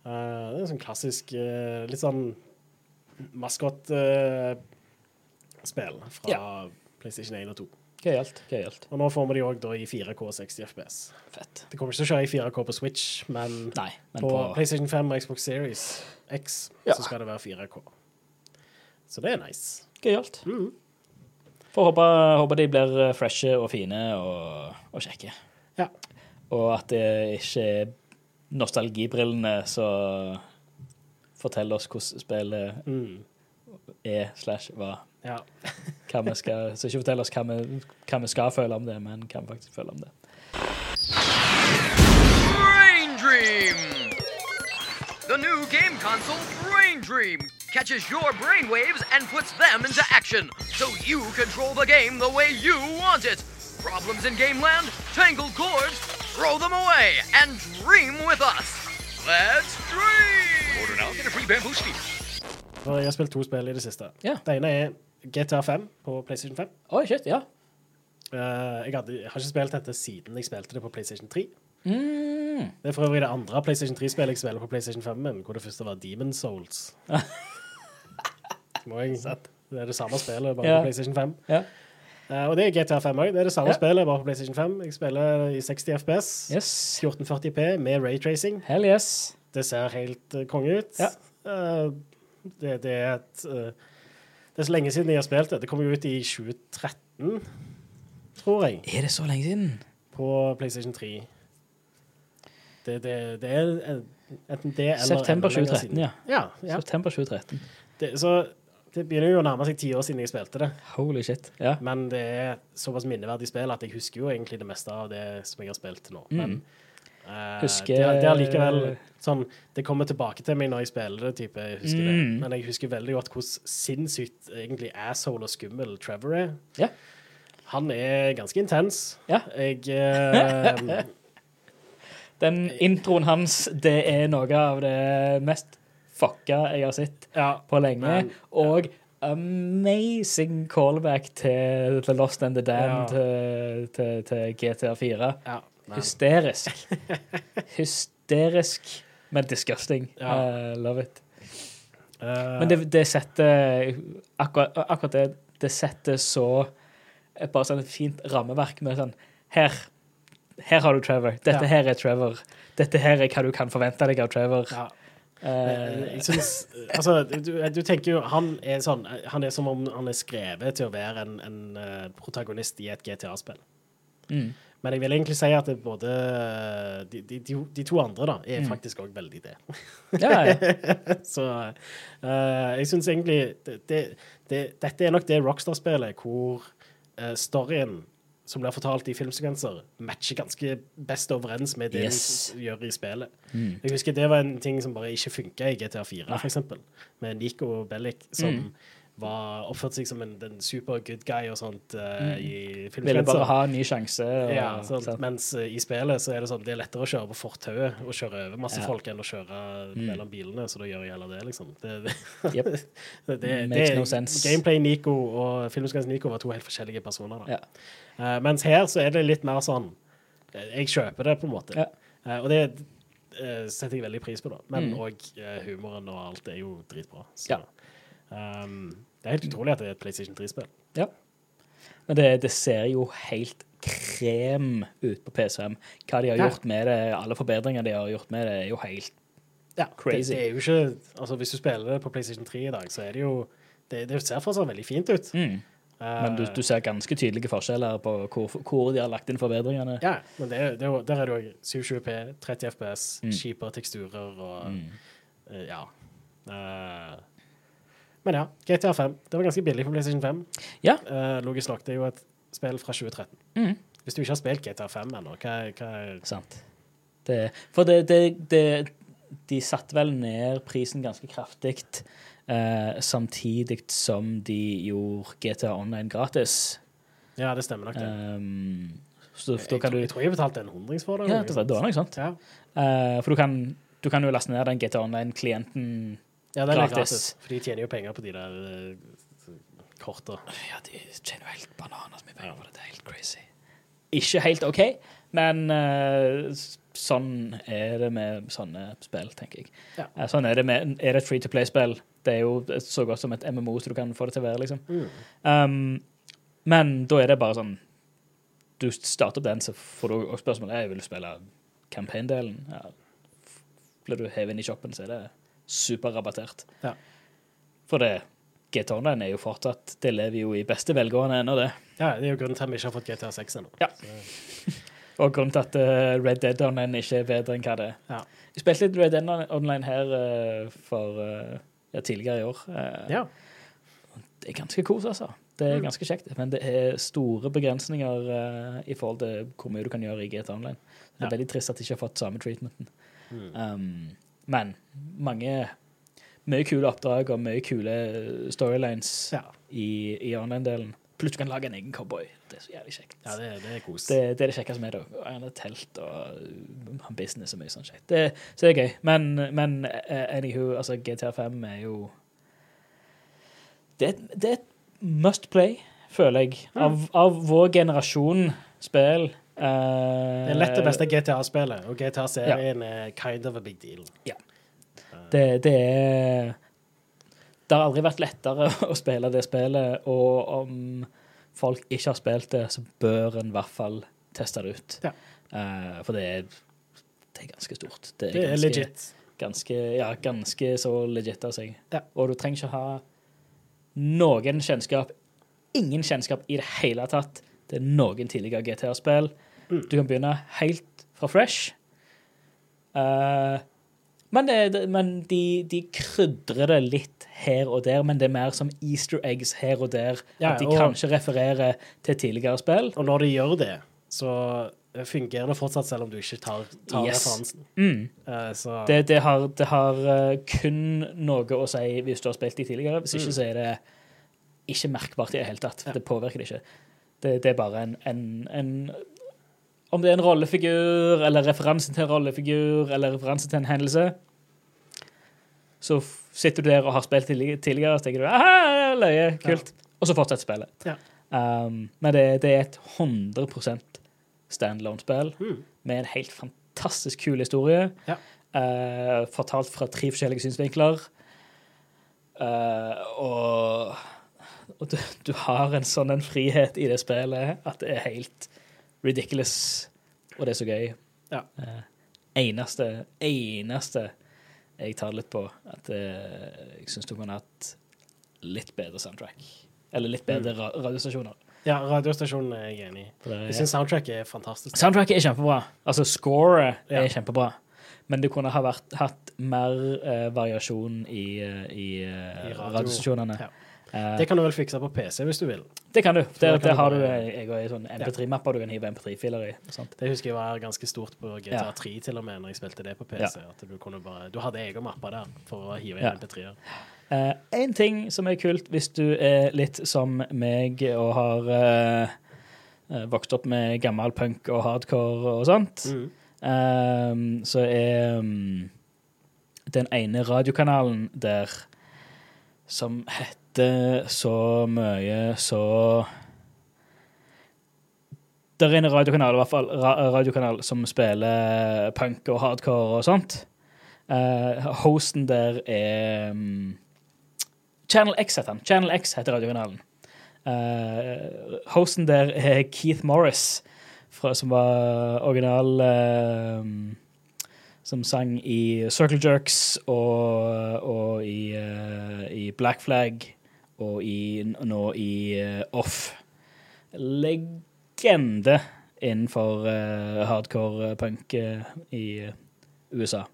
Speaker 1: Uh, det er en sånn klassisk uh, litt sånn maskotspill fra PlayStation 1 og 2.
Speaker 2: Gøyalt. Gøyalt.
Speaker 1: Og nå får vi de òg i 4K 60 FPS.
Speaker 2: Fett.
Speaker 1: Det kommer ikke til å kjøre i 4K på Switch, men
Speaker 2: Nei, men
Speaker 1: på,
Speaker 2: på,
Speaker 1: PlayStation 5 og Xbox Series X
Speaker 2: Ja.
Speaker 1: så skal det være 4K. Så det er nice.
Speaker 2: Gøyalt.
Speaker 1: Mm.
Speaker 2: Får håpe, håpe de blir eh, freshe og fine og, og kjekke.
Speaker 1: Ja.
Speaker 2: Og at det ikke er nostalgibrillene som forteller oss hvordan spillet
Speaker 1: Mm.
Speaker 2: er slash var.
Speaker 1: Ja.
Speaker 2: Hva vi skal, så ikke fortell oss hva vi, hva vi skal føle om det, men hva vi faktisk føler om det.
Speaker 4: Brain Dream! The new game console, Brain Dream, catches your brainwaves and puts them into action so you control the game the way you want it. Problems in Gameland? Tangled cords? Throw them away and dream with us. Let's dream! Order now, get a free bamboo
Speaker 1: steamer. Jeg har spilt to spill i det siste.
Speaker 2: Yeah.
Speaker 1: Det ene er GTA 5 på PlayStation 5.
Speaker 2: Oi, shit, ja.
Speaker 1: Uh, jeg, hadde, jeg har ikke spilt dette siden jeg spilte det på PlayStation 3.
Speaker 2: Mm.
Speaker 1: Det er for øvrig det andre PlayStation 3-spillet jeg spiller på PlayStation 5, men hvor det første var Demon Souls. Må jeg, det er det samme spillet, bare
Speaker 2: Ja.
Speaker 1: på PlayStation 5.
Speaker 2: Ja.
Speaker 1: Uh, og det er GTA 5 òg. Det er det samme
Speaker 2: Ja.
Speaker 1: spillet, bare på PlayStation 5. Jeg spiller i 60 FPS,
Speaker 2: Yes.
Speaker 1: 1440P med raytracing.
Speaker 2: Hell yes.
Speaker 1: Det ser helt uh, konge ut.
Speaker 2: Ja.
Speaker 1: Uh, det, det er et Det er så lenge siden jeg har spilt det. Det kom jo ut i 2013, tror jeg,
Speaker 2: Er det så lenge siden?
Speaker 1: på PlayStation 3. Det, det, det er enten det eller
Speaker 2: September
Speaker 1: enda
Speaker 2: 2013,
Speaker 1: siden.
Speaker 2: ja.
Speaker 1: Ja, ja.
Speaker 2: September 2013.
Speaker 1: Det, så det begynner jo å nærme seg ti år siden jeg spilte det.
Speaker 2: Holy shit. Ja.
Speaker 1: Men det er såpass minneverdig spill at jeg husker jo egentlig det meste av det som jeg har spilt til nå. Men eh,
Speaker 2: Mm. Husker-
Speaker 1: det, det er likevel sånn Det kommer tilbake til meg når jeg spiller det, type, jeg husker det.
Speaker 2: Mm.
Speaker 1: Men jeg husker veldig godt hvordan sinnssykt egentlig asshole og skummel Trevor er.
Speaker 2: Ja.
Speaker 1: Han er ganske intens.
Speaker 2: Ja.
Speaker 1: Jeg uh,
Speaker 2: Den introen hans, det er noe av det mest fucka jeg har sett
Speaker 1: Ja.
Speaker 2: på lenge.
Speaker 1: Men-
Speaker 2: og amazing callback til The Lost and the Damned til, til, til GTA 4.
Speaker 1: ja
Speaker 2: Hysterisk. Hysterisk, men disgusting.
Speaker 1: Ja.
Speaker 2: I love it.
Speaker 1: Uh,
Speaker 2: Men det, det setter akkurat, akkurat det Det setter så et bare sånn fint rammeverk med sånn Her, her har du Trevor. Dette
Speaker 1: Ja.
Speaker 2: her er Trevor. Dette her er hva du kan forvente deg av Trevor.
Speaker 1: ja.
Speaker 2: Eh,
Speaker 1: Jeg synes, altså, du, du tenker jo Han er sånn Han er som om han er skrevet til å være en, en eh, protagonist i et GTA-spill.
Speaker 2: mm.
Speaker 1: Men jeg vil egentlig si at både de, de, de, de to andre da er
Speaker 2: Mm.
Speaker 1: faktisk òg veldig det.
Speaker 2: Ja, ja.
Speaker 1: Så uh, jeg syns egentlig det, det, det, Dette er nok det Rockstar-spillet hvor uh, storyen som blir fortalt i filmsekvenser, matcher ganske best overens med det
Speaker 2: Yes.
Speaker 1: de gjør i spillet.
Speaker 2: Mm.
Speaker 1: Jeg husker det var en ting som bare ikke funka i GTA 4,
Speaker 2: Nei.
Speaker 1: for eksempel. Med Nico Bellic, som
Speaker 2: Mm.
Speaker 1: var oppførte seg som en en, super good guy og sånt eh, i
Speaker 2: Ville bare ha en ny sjanse. Og,
Speaker 1: Ja, sånt,
Speaker 2: sant.
Speaker 1: Mens uh, i spillet så er det sånn det er lettere å kjøre på fortauet og kjøre over masse
Speaker 2: Ja.
Speaker 1: folk enn å kjøre
Speaker 2: Mm.
Speaker 1: mellom bilene, så da gjør jeg heller det, liksom. Det,
Speaker 2: Jep.
Speaker 1: det, det,
Speaker 2: Makes no sense.
Speaker 1: Gameplay Nico og filmsekvens Nico var to helt forskjellige personer. Da.
Speaker 2: Ja.
Speaker 1: Eh, mens her så er det litt mer sånn eh, Jeg kjøper det, på en måte.
Speaker 2: Ja.
Speaker 1: Uh, og det setter jeg veldig pris på, da. Men
Speaker 2: Mm.
Speaker 1: òg humoren og alt er jo dritbra. Så
Speaker 2: Ja.
Speaker 1: um, det er helt utrolig at det er et PlayStation 3-spill.
Speaker 2: Ja. Men det, det ser jo helt krem ut på PC5. Hva de har gjort med det, alle forbedringer de har gjort med det, er jo helt
Speaker 1: Ja,
Speaker 2: Crazy.
Speaker 1: Det, det er jo ikke, altså Hvis du spiller det på PlayStation 3 i dag, så er det jo Det, det ser fortsatt veldig fint ut.
Speaker 2: mm.
Speaker 1: Eh,
Speaker 2: Men du, du ser ganske tydelige forskjeller på hvor, hvor de har lagt inn forbedringene.
Speaker 1: Ja, men det, er- det, er der er det jo 720P, 30 FPS,
Speaker 2: Mm.
Speaker 1: kjipere teksturer og
Speaker 2: Mm.
Speaker 1: eh, Ja. Eh, men ja, GTA 5. Det var ganske billig på PlayStation 5.
Speaker 2: Ja.
Speaker 1: Logisk nok, det er jo et spill fra 2013.
Speaker 2: Mm.
Speaker 1: Hvis du ikke har spilt GTA 5 ennå, hva, hva
Speaker 2: Sant. Det, for det, det, det De satte vel ned prisen ganske kraftig, eh, samtidig som de gjorde GTA Online gratis.
Speaker 1: Ja, det stemmer nok, det.
Speaker 2: Um, så
Speaker 1: jeg,
Speaker 2: du
Speaker 1: jeg tror jeg betalte en hundrings for det.
Speaker 2: Ja, det var, det var noe sånt.
Speaker 1: Ja.
Speaker 2: Uh, for du kan, du kan jo laste ned den GTA Online-klienten.
Speaker 1: ja, den
Speaker 2: Gratis.
Speaker 1: gratis. For de tjener jo penger på de der uh, korta.
Speaker 2: Ja, de tjener jo helt bananas mye penger på det. Det er helt crazy. Ikke helt OK, men eh, sånn er det med sånne spill, tenker jeg.
Speaker 1: Ja.
Speaker 2: Eh, sånn er det med Er det et free to play-spill? Det er jo så godt som et MMO så du kan få det til å være, liksom.
Speaker 1: Mm.
Speaker 2: Um, men da er det bare sånn Du starter opp den, så får du spørsmålet er, vil du spille campaign-delen. Ja. Blir du hevet inn i shoppen, så er det superrabattert.
Speaker 1: Ja.
Speaker 2: For det GT Online er jo fortsatt Det lever jo i beste velgående ennå, det.
Speaker 1: Ja, det er jo grunnen til at vi ikke har fått GTA 6 ennå.
Speaker 2: Ja. Og grunnen til at eh, Red Dead Online ikke er bedre enn hva det er.
Speaker 1: Ja.
Speaker 2: Jeg spilte litt Red Dead Online her uh, for uh, ja, tidligere i år. Uh,
Speaker 1: Ja.
Speaker 2: Det er ganske kos, altså. Det er
Speaker 1: Mm.
Speaker 2: ganske kjekt. Men det er store begrensninger i forhold til hvor mye du kan gjøre i GTA Online. Det er
Speaker 1: Ja.
Speaker 2: veldig trist at de ikke har fått samme treatmenten.
Speaker 1: Mm.
Speaker 2: Um, men mange Mye kule oppdrag og mye kule storylines
Speaker 1: Ja.
Speaker 2: i, i online-delen. Du kan lage en egen cowboy. Det er så jævlig kjekt.
Speaker 1: ja, det, det er kos.
Speaker 2: Det, det er det kjekkeste med det. Han har telt og uh, business og mye sånn kjekt. Det, så det er gøy. Men, men uh, anywho, altså GTA 5 er jo Det, er- det et must play, føler jeg, av, av vår generasjon spill. Uh,
Speaker 1: Det er lett det beste GTA-spillet, og GTA-serien er kind of a big deal.
Speaker 2: Det, det er Det har aldri vært lettere å spille det spillet, og om folk ikke har spilt det, så bør en i hvert fall teste det ut.
Speaker 1: Ja.
Speaker 2: Uh, for det er, det er ganske stort. Det er,
Speaker 1: Det er
Speaker 2: ganske,
Speaker 1: legit.
Speaker 2: Ganske, ja, ganske så legit av seg.
Speaker 1: Ja.
Speaker 2: Og du trenger ikke ha noen kjennskap, ingen kjennskap i det hele tatt til noen tidligere GTA-spill.
Speaker 1: Mm.
Speaker 2: Du kan begynne helt fra fresh. Eh, men det, det, men de, de krydrer det litt her og der, men det er mer som easter eggs her og der.
Speaker 1: Ja,
Speaker 2: at de
Speaker 1: og-
Speaker 2: kanskje refererer til tidligere spill.
Speaker 1: Og når de gjør det, så fungerer det fortsatt, selv om du ikke tar, tar
Speaker 2: Yes.
Speaker 1: referansen.
Speaker 2: Mm.
Speaker 1: Uh, så
Speaker 2: Det, det har, det har uh, kun noe å si hvis du har spilt de tidligere. Hvis ikke
Speaker 1: Mm.
Speaker 2: så er det ikke merkbart i det hele tatt.
Speaker 1: Ja.
Speaker 2: Det påvirker det ikke. Det, det er bare en, en, en Om det er en rollefigur, eller referanse til en rollefigur, eller referanse til en hendelse, så sitter du der og har spilt tidligere, og tenker du aha, løye, kult. Og så fortsetter spillet.
Speaker 1: Ja.
Speaker 2: Um, men det, det er et 100 standalone-spill
Speaker 1: Mm.
Speaker 2: med en helt fantastisk kul historie.
Speaker 1: Ja.
Speaker 2: uh, fortalt fra tre forskjellige synsvinkler. uh, og og du, du har en sånn en frihet i det spillet at det er helt ridiculous. Og det er så gøy.
Speaker 1: Ja.
Speaker 2: Eh, eneste, eneste jeg tar litt på, at eh, jeg syns du kunne hatt litt bedre soundtrack. Eller litt bedre ra radiostasjoner.
Speaker 1: Ja, radiostasjonen er jeg enig i. Jeg syns soundtracket er fantastisk.
Speaker 2: Soundtracket er kjempebra. Altså, scoret
Speaker 1: Ja.
Speaker 2: er kjempebra. Men du kunne ha vært, hatt mer eh, variasjon i, i,
Speaker 1: I
Speaker 2: radiostasjonene.
Speaker 1: Ja.
Speaker 2: Eh,
Speaker 1: Det kan du vel fikse på PC hvis du vil.
Speaker 2: det kan du. Der,
Speaker 1: kan
Speaker 2: der har du eh, jeg har sånn MP3-mapper du kan hive MP3-filer i. Sant?
Speaker 1: Det husker jeg var ganske stort på GTA
Speaker 2: Ja.
Speaker 1: 3 til og med, når jeg spilte det på PC. At du, kunne bare, du hadde egen mappe der for å hive inn
Speaker 2: Ja.
Speaker 1: MP3-er.
Speaker 2: Uh, en ting som er kult hvis du er litt som meg og har eh, eh, vokst opp med gammel punk og hardcore og sånt,
Speaker 1: Mm.
Speaker 2: eh, så er um, den ene radiokanalen der som heter så mye så Det er en radiokanal, i hvert fall, radiokanal som spiller punk og hardcore og sånt. Uh, hosten der er um, Channel X heter han. Channel X heter radiokanalen. Uh, hosten der er Keith Morris, fra, som var original eh, Som sang i Circle Jerks og, og i, uh, i Black Flag og i, nå i eh, Off. Legende innenfor eh, hardcore punk eh, i USA.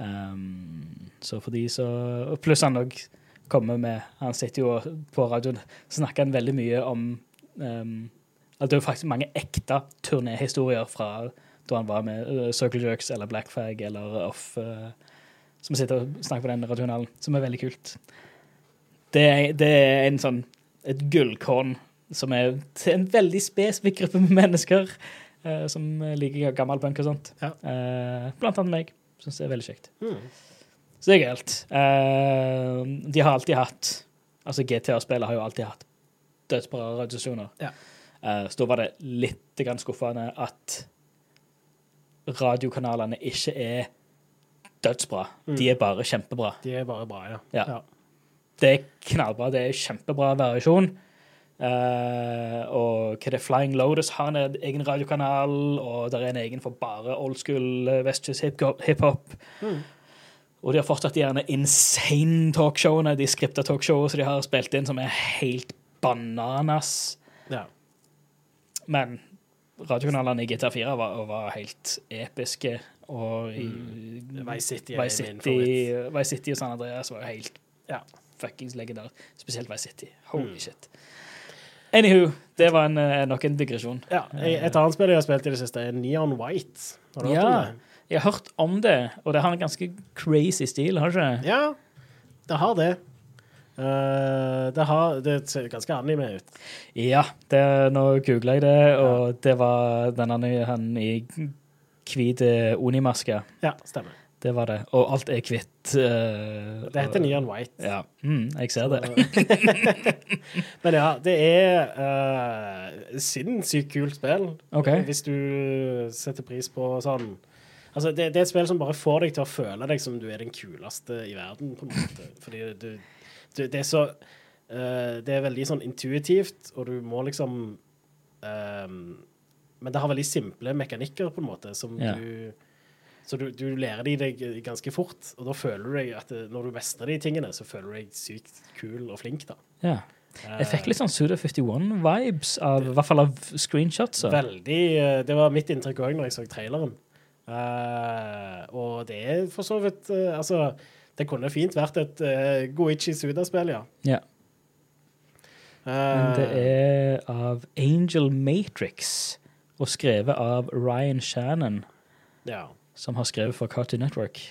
Speaker 2: Um, så for de så Pluss han òg kommer med Han sitter jo på radioen snakker han veldig mye om um, at det er faktisk mange ekte turnéhistorier fra da han var med Circle Jerks eller Blackfag eller Off, uh, som sitter og snakker på den radionalen, som er veldig kult. Det det er en sånn et gullkorn som er til en veldig spesifikk gruppe med mennesker uh, som liker gammel punk og sånt.
Speaker 1: Ja.
Speaker 2: Uh, blant annet meg. Syns det er veldig kjekt.
Speaker 1: Mm.
Speaker 2: Så det er gøyalt. Uh, de har alltid hatt Altså GTA-spillet har jo alltid hatt dødsbra radiostasjoner.
Speaker 1: Ja.
Speaker 2: Uh, så da var det litt skuffende at radiokanalene ikke er dødsbra. De er bare kjempebra.
Speaker 1: De er bare bra, ja.
Speaker 2: ja. Ja. Det er knallbra. Det er kjempebra variasjon. Uh, og hva det, Flying Lotus har en egen radiokanal, og det er en egen for bare old school eh, hiphop. hip- hiphop. Og de har fortsatt gjerne insane talkshowene, de skripta talkshowene som de har spilt inn, som er helt bananas.
Speaker 1: ja.
Speaker 2: Men radiokanalene i GTA4 var, var helt episke. Og i
Speaker 1: Vice City
Speaker 2: Vice City. Vice City og San Andreas var helt
Speaker 1: Ja.
Speaker 2: Fuckings legendarisk. Spesielt Vice City. Holy
Speaker 1: Mm.
Speaker 2: shit. Anywho, det var en, eh, nok en digresjon.
Speaker 1: ja. Et annet spill jeg har spilt i det siste, er Neon White. Har du hørt
Speaker 2: Ja,
Speaker 1: om det?
Speaker 2: jeg har hørt om det, og det har en ganske crazy stil, har det ikke?
Speaker 1: Ja, det har det. Uh, det, har, det ser ganske anime ut.
Speaker 2: Ja, det, nå googla jeg det, og det var denne han i hvit eh, Oni-maske.
Speaker 1: Ja, stemmer.
Speaker 2: Det var det. Og alt er hvitt. Uh,
Speaker 1: Det heter Neon White.
Speaker 2: Ja, mm, jeg ser det.
Speaker 1: Men ja, det er uh, sinnssykt kult spill.
Speaker 2: okay.
Speaker 1: Hvis du setter pris på sånn Altså, det, det er et spill som bare får deg til å føle deg som du er den kuleste i verden, på en måte. Fordi du, du Det er så uh, Det er veldig sånn intuitivt, og du må liksom ehm, Men det har veldig simple mekanikker, på en måte, som
Speaker 2: Ja.
Speaker 1: du Så du, du lærer de deg ganske fort, og da føler du deg at når du mestrer de tingene, så føler du deg sykt kul og flink, da.
Speaker 2: Ja. Jeg fikk litt sånn Suda 51-vibes, i hvert fall av screenshots.
Speaker 1: Veldig eh, Det var mitt inntrykk òg når jeg så traileren. Eh, og det er for så vidt eh, Altså, det kunne fint vært et uh, Goichi Suda-spill, ja.
Speaker 2: Ja. Men det
Speaker 1: Eh,
Speaker 2: er av Angel Matrix, og skrevet av Ryan Shannon,
Speaker 1: ja.
Speaker 2: Som har skrevet for Cartoon Network,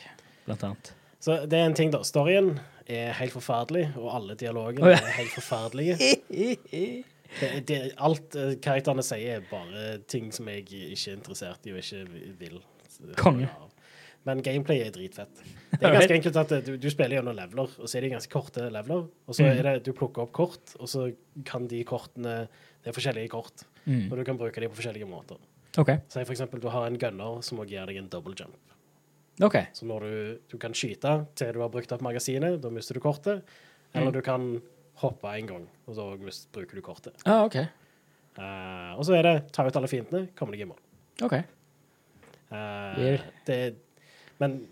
Speaker 2: blant annet.
Speaker 1: Så det er en ting, da. Storyen er helt forferdelig, og alle dialogene
Speaker 2: oh, ja.
Speaker 1: er helt forferdelige. Det, det, alt eh, karakterene sier, er bare ting som jeg ikke er interessert i og ikke vil.
Speaker 2: Konge.
Speaker 1: Men gameplay er dritfett. Det er ganske enkelt at eh, du, du spiller gjennom leveler, og så er de ganske korte leveler. Og så
Speaker 2: Mm.
Speaker 1: er det du plukker opp kort, og så kan de kortene Det er forskjellige kort,
Speaker 2: Mm.
Speaker 1: og du kan bruke dem på forskjellige måter.
Speaker 2: OK.
Speaker 1: Si for eksempel du har en gunner som også gir deg en double jump.
Speaker 2: ok.
Speaker 1: Så når du, du kan skyte til du har brukt opp magasinet, da mister du kortet. Eller
Speaker 2: Mm.
Speaker 1: du kan hoppe en gang, og da bruker du kortet.
Speaker 2: Ah, OK.
Speaker 1: uh, og så er det ta ut alle fiendene, komme deg i mål.
Speaker 2: ok. Uh,
Speaker 1: det, men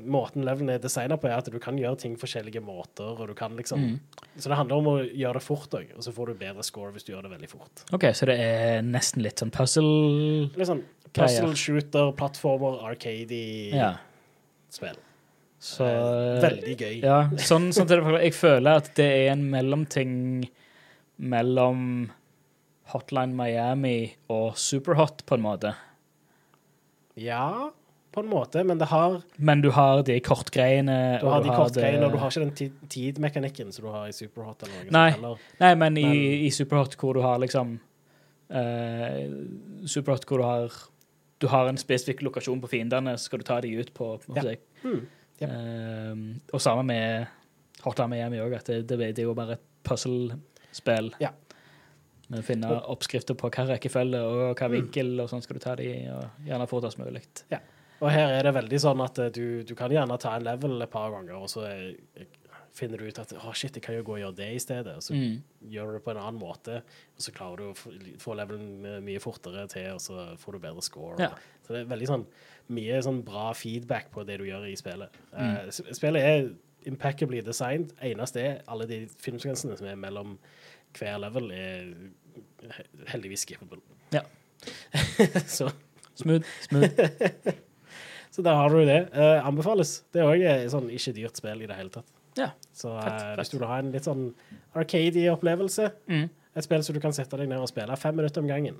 Speaker 1: måten levelen er designa på, er at du kan gjøre ting forskjellige måter. og du kan liksom...
Speaker 2: Mm.
Speaker 1: Så det handler om å gjøre det fort òg, og så får du bedre score hvis du gjør det veldig fort.
Speaker 2: Ok, Så det er nesten litt sånn puzzle
Speaker 1: Litt sånn puzzle, shooter, plattformer, arcade-spill.
Speaker 2: Ja. Så
Speaker 1: Eh, Veldig gøy.
Speaker 2: Ja, sånn, sånn til det, Jeg føler at det er en mellomting mellom Hotline Miami og Superhot, på en måte.
Speaker 1: Ja, på en måte, men det har
Speaker 2: Men du har de kortgreiene.
Speaker 1: Du har de kortgreiene,
Speaker 2: det-
Speaker 1: og du har ikke den tidmekanikken som du har i Superhot. eller noe
Speaker 2: Nei.
Speaker 1: sånt heller.
Speaker 2: Nei, men i,
Speaker 1: Men-
Speaker 2: i Superhot hvor du har liksom uh, Superhot hvor du har Du har en spesifikk lokasjon på fiendene, så skal du ta de ut på, på
Speaker 1: Ja. Hmm. Yep.
Speaker 2: uh, og sammen med Hotline Miami òg, at det, det, det er jo bare et puzzlespill.
Speaker 1: Ja.
Speaker 2: Men finne oppskrifter på hva rekkefølge og hva vinkel, og sånn skal du ta de, og gjerne fortest mulig.
Speaker 1: Og her er det veldig sånn at eh, du, du kan gjerne ta en level et par ganger, og så er, finner du ut at å shit, jeg kan jo gå og gjøre det i stedet. Og så
Speaker 2: Mm.
Speaker 1: gjør du det på en annen måte, og så klarer du å få, levelen eh, mye fortere til, og så får du bedre score.
Speaker 2: Ja.
Speaker 1: Så det er veldig sånn mye sånn bra feedback på det du gjør i spillet.
Speaker 2: Mm.
Speaker 1: Uh, spillet er impeccably designed. Eneste er alle de filmsekvensene som er mellom hver level, er he- heldigvis skippable.
Speaker 2: Ja.
Speaker 1: så,
Speaker 2: Smooth. smooth.
Speaker 1: så der har du det. Uh, anbefales. Det er òg sånn ikke dyrt spill i det hele tatt.
Speaker 2: Ja.
Speaker 1: Så
Speaker 2: Fett,
Speaker 1: eh,
Speaker 2: fett.
Speaker 1: hvis du vil ha en litt sånn arcade-opplevelse,
Speaker 2: Mm.
Speaker 1: et spill som du kan sette deg ned og spille fem minutter om gangen,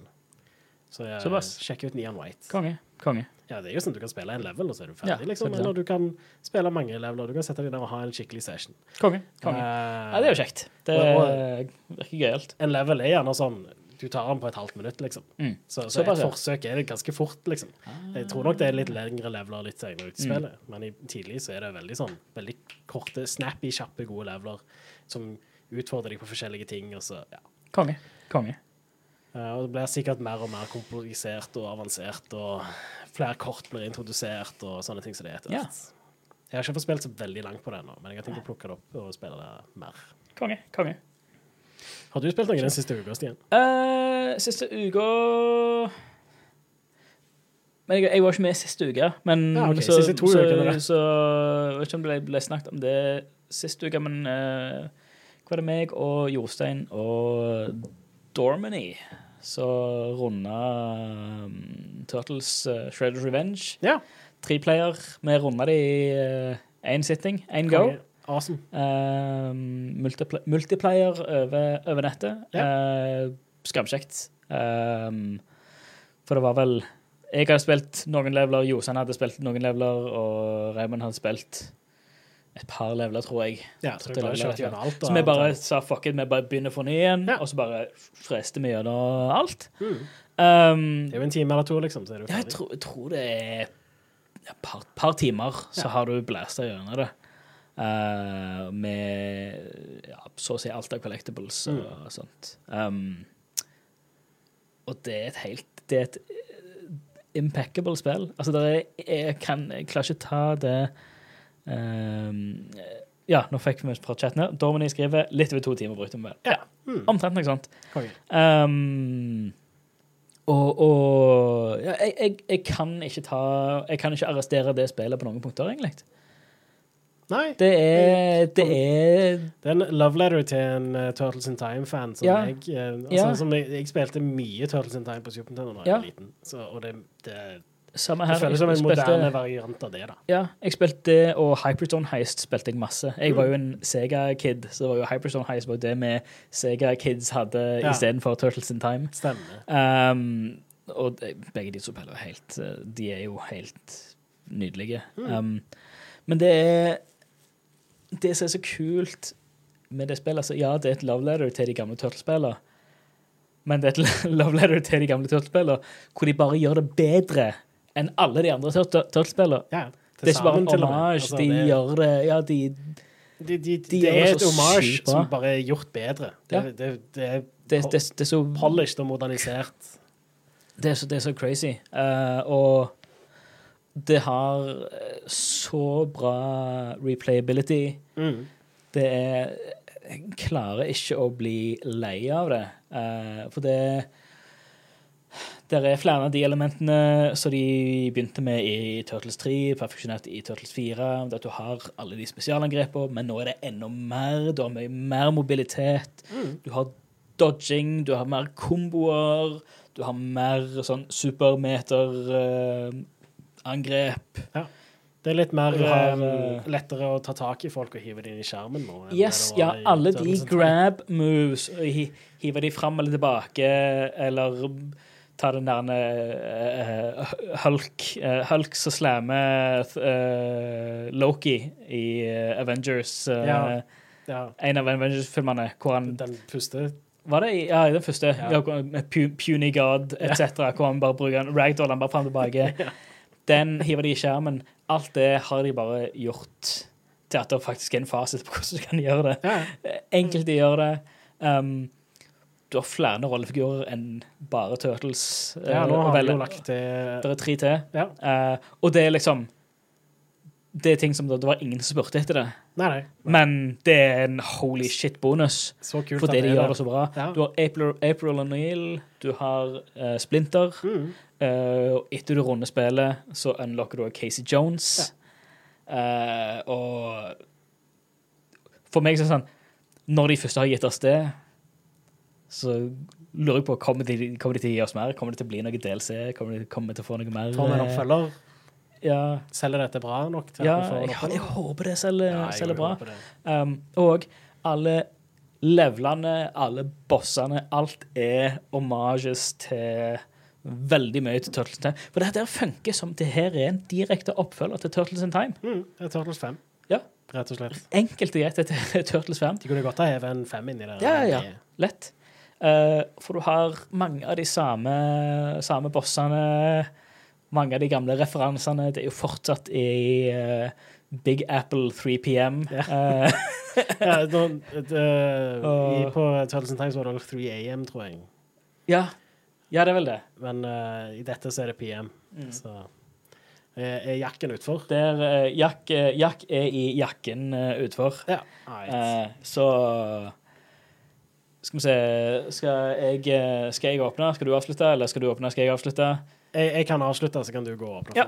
Speaker 1: så eh,
Speaker 2: Såpass.
Speaker 1: sjekk ut Neon White.
Speaker 2: Konge. Konge.
Speaker 1: Ja, det er jo sånn du kan spille en level, og så er du
Speaker 2: Ja,
Speaker 1: ferdig, liksom.
Speaker 2: selvfølgelig.
Speaker 1: Eller du kan spille mange leveler. Du kan sette deg ned og ha en skikkelig session.
Speaker 2: Konge. Konge.
Speaker 1: Uh,
Speaker 2: Ja, det er jo kjekt. Det virker gøyalt.
Speaker 1: En level er gjerne sånn Du tar den på et halvt minutt, liksom.
Speaker 2: Mm.
Speaker 1: Så, så
Speaker 2: så
Speaker 1: et forsøk er det ganske fort, liksom. Jeg tror nok det er litt lengre leveler litt senere ut i
Speaker 2: Mm.
Speaker 1: men i, tidlig så er det veldig sånn veldig korte, snappy, kjappe, gode leveler som utfordrer deg på forskjellige ting, og så ja.
Speaker 2: Konge. Konge.
Speaker 1: Uh, og det blir sikkert mer og mer komplisert og avansert, og flere kort blir introdusert, og sånne ting som det er etter
Speaker 2: Ja.
Speaker 1: Jeg har ikke fått spilt så veldig langt på det ennå, men jeg har tenkt å plukke det opp og spille det mer.
Speaker 2: Konge. Konge.
Speaker 1: Har du spilt noe den siste uka, Stian?
Speaker 2: Uh, siste uka men jeg, jeg var ikke med siste uke. Men
Speaker 1: Ja, okay.
Speaker 2: så,
Speaker 1: siste to
Speaker 2: så,
Speaker 1: uker,
Speaker 2: så Jeg vet ikke om det ble, ble snakket om det siste uke, men uh, hva var det meg og Jostein og Dormany så runda um, Turtles uh, Shredders Revenge.
Speaker 1: Ja.
Speaker 2: Tre player. Vi runda det i én sitting, én go.
Speaker 1: Konge. Awesome.
Speaker 2: Uh, multipl multiplayer over, over nettet. Uh, Skamkjekt. Um, for det var vel Jeg hadde spilt noen leveler, Josan hadde spilt noen leveler, og Raymond hadde spilt et par leveler, tror jeg.
Speaker 1: Ja, så jeg
Speaker 2: leveler,
Speaker 1: alt.
Speaker 2: Så vi bare sa fuck it, vi bare begynner for ny igjen,
Speaker 1: Ja.
Speaker 2: og så bare freste vi gjennom alt.
Speaker 1: Mm.
Speaker 2: Um,
Speaker 1: Det er jo en time eller to, liksom,
Speaker 2: ja, jeg
Speaker 1: tro,
Speaker 2: tror, jeg tror det er et par, par timer, så har du blæsta gjennom det. Eh, med ja, så å si alt av collectibles og
Speaker 1: Mm.
Speaker 2: sånt. Um, og det er et helt Det er et impeccable spill. Altså, det er, jeg, kan, jeg klarer ikke ta det um, Ja, nå fikk vi fra chatten her. Dormany skriver litt over to timer brukte vi vel. Ja,
Speaker 1: Mm.
Speaker 2: omtrent noe sånt. Um, og og ja, jeg, jeg, jeg kan ikke ta Jeg kan ikke arrestere det spillet på noen punkter, egentlig.
Speaker 1: Nei,
Speaker 2: Det er Det er
Speaker 1: det er en love letter til en uh, Turtles in Time-fan som
Speaker 2: Ja.
Speaker 1: jeg uh, altså,
Speaker 2: Ja.
Speaker 1: som jeg, jeg spilte mye Turtles in Time på Super Nintendo da jeg var liten, så, og det, det, det føles som en
Speaker 2: spilte-
Speaker 1: moderne variant av det, da.
Speaker 2: Ja, jeg spilte det, og Hyperstone Heist spilte jeg masse. Jeg var jo en Sega-kid, så det var jo Hyperstone Heist var det vi Sega-kids hadde
Speaker 1: Ja.
Speaker 2: istedenfor Turtles in Time.
Speaker 1: Stemmer.
Speaker 2: Um, og begge de to spiller helt eh, De er jo helt nydelige. Um, men det er Det som er så kult med det spillet altså, Ja, det er et love letter til de gamle Turtle-spillene, men det er et love letter til de gamle Turtle-spillene hvor de bare gjør det bedre enn alle de andre Turtle- Turtle-spillene.
Speaker 1: Ja,
Speaker 2: Det er ikke bare en hommage.
Speaker 1: Altså,
Speaker 2: de
Speaker 1: det,
Speaker 2: gjør det Ja, de
Speaker 1: de, de,
Speaker 2: de
Speaker 1: det er et
Speaker 2: homage
Speaker 1: hommage som bare er gjort bedre. Det,
Speaker 2: Ja.
Speaker 1: det, det er
Speaker 2: er så
Speaker 1: polished og modernisert.
Speaker 2: Det er så, det er så crazy. Uh, og det har eh, så bra replayability.
Speaker 1: Mm.
Speaker 2: Det er Jeg klarer ikke å bli lei av det. Uh, for det der er flere av de elementene som de begynte med i Turtles 3, perfeksjonert i Turtles 4. Det at du har alle de spesialangrepene, men nå er det enda mer. Du har mye mer mobilitet. Du har dodging, du har mer komboer, du har mer sånn supermeter-angrep.
Speaker 1: Det er litt mer
Speaker 2: har,
Speaker 1: eh, lettere å ta tak i folk og hive dem inn i skjermen nå.
Speaker 2: Yes, ja, alle de grab moves, og hi- dem de fram eller tilbake, eller ta den der uh, Hulk, uh, Hulk som slammer uh, Loki i Avengers.
Speaker 1: Ja. Ja,
Speaker 2: En av Avengers-filmene hvor han
Speaker 1: den første
Speaker 2: Var det ja, den første?
Speaker 1: Ja.
Speaker 2: Ja. med Puny God etc. Hvor han bare bruker en ragdoll han bare fram og tilbake. Den hiver de i skjermen. Alt det har de bare gjort til at det faktisk er en fasit på hvordan du kan gjøre det.
Speaker 1: Ja,
Speaker 2: Enkelt de gjør det. Um, du har flere rollefigurer enn bare Turtles.
Speaker 1: ja
Speaker 2: eh,
Speaker 1: nå har vi jo lagt til
Speaker 2: Det er tre til.
Speaker 1: Ja.
Speaker 2: Uh, og det er liksom det er ting som det, det var ingen som spurte etter det.
Speaker 1: Nei, nei.
Speaker 2: Men det er en holy shit-bonus.
Speaker 1: Så kult
Speaker 2: Fordi de gjør det så bra.
Speaker 1: Ja.
Speaker 2: Du har April, April O'Neill, du har uh, Splinter.
Speaker 1: Mm.
Speaker 2: Uh, og etter du runder spillet, så unlocker du Casey Jones. Eh, og for meg så er det sånn Når de først har gitt oss det, så lurer jeg på kommer de, kommer de til å gi oss mer. Kommer det til å bli noe DLC? Kommer de kommer de til å få noe mer?
Speaker 1: Får vi en oppfølger?
Speaker 2: Ja,
Speaker 1: Selger dette bra nok til
Speaker 2: ja
Speaker 1: at vi får
Speaker 2: jeg, jeg håper det selger,
Speaker 1: Ja,
Speaker 2: selger bra. Um, og alle levelene, alle bossene, alt er homages til veldig mye til Turtles in Time. For det der funker som det her er en direkte oppfølger til Turtles in Time.
Speaker 1: Mm, det er Turtles 5,
Speaker 2: Ja.
Speaker 1: rett og slett.
Speaker 2: Enkelt og greit er Turtles 5.
Speaker 1: De kunne godt ha hevet en 5 inni der.
Speaker 2: Ja, ja, ja. Lett. Uh, for du har mange av de samme, samme bossene, mange av de gamle referansene. Det er jo fortsatt i uh, Big Apple 3 PM. Ja.
Speaker 1: ja nå, det, i, på Turtles in Time var det vel 3 AM, tror jeg.
Speaker 2: ja. ja, det er vel det.
Speaker 1: Men uh, i dette så er det PM.
Speaker 2: Mm.
Speaker 1: Så er, jakken utfor?
Speaker 2: Der Jack, eh, Jack er i jakken utfor.
Speaker 1: Ja. Right.
Speaker 2: Eh, så Skal vi se Skal jeg, eh, skal jeg åpne? Skal du avslutte, eller skal du åpne? Skal jeg avslutte?
Speaker 1: Jeg, jeg kan avslutte, så kan du gå åpne.
Speaker 2: Ja.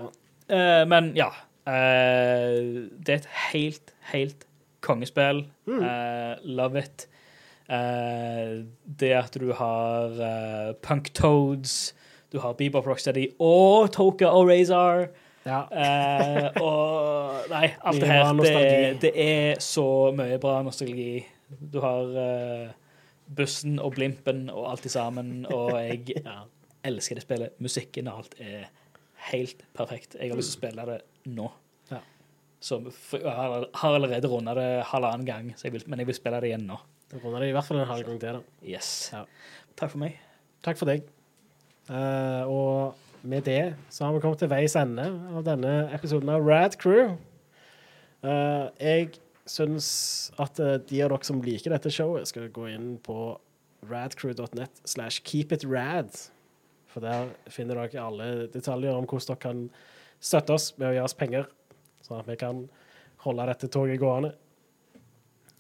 Speaker 2: Eh, men ja. Uh, det er et helt, helt kongespill. Eh, love it. Det at du har uh, Punk Toads, du har Bebop Rocksteady og Toka og Razor.
Speaker 1: Ja.
Speaker 2: Og Nei, alt det her. Det, det er så mye bra nostalgi. Du har bussen og blimpen og alt i sammen, og jeg
Speaker 1: ja.
Speaker 2: Elsker det spillet. Musikken og alt er helt perfekt. Jeg har lyst til å spille det nå.
Speaker 1: Ja.
Speaker 2: Så jeg har allerede runda det halvannen gang, jeg vil, men jeg vil spille det igjen nå.
Speaker 1: Du runder det i hvert fall en halv gang til. da.
Speaker 2: Yes.
Speaker 1: Ja.
Speaker 2: Takk for meg.
Speaker 1: Takk for deg. Uh, og med det så har vi kommet til veis ende av denne episoden av Rad Crew. Uh, jeg syns at eh, de av dere som liker dette showet, skal gå inn på radcrew.net slash keepitrad. For der finner dere alle detaljer om hvordan dere kan støtte oss med å gi oss penger, sånn at vi kan holde dette toget gående.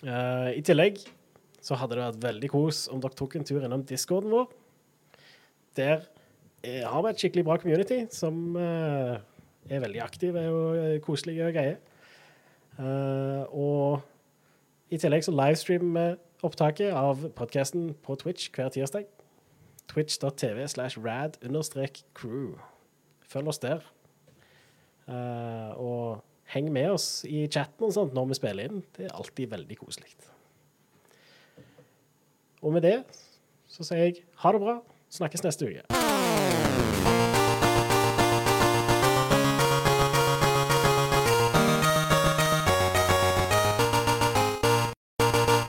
Speaker 1: Uh, I tillegg så hadde det vært veldig kos om dere tok en tur innom discorden vår. Der eh, har vi et skikkelig bra community som uh, er veldig aktive og koselige og greie. Uh, og i tillegg så livestreamer vi opptaket av podkasten på Twitch hver tirsdag. Twitch.tv slash rad understrek crew. Følg oss der. Uh, og heng med oss i chatten og sånt når vi spiller inn. Det er alltid veldig koselig. Og med det så sier jeg ha det bra. Snakkes neste uke.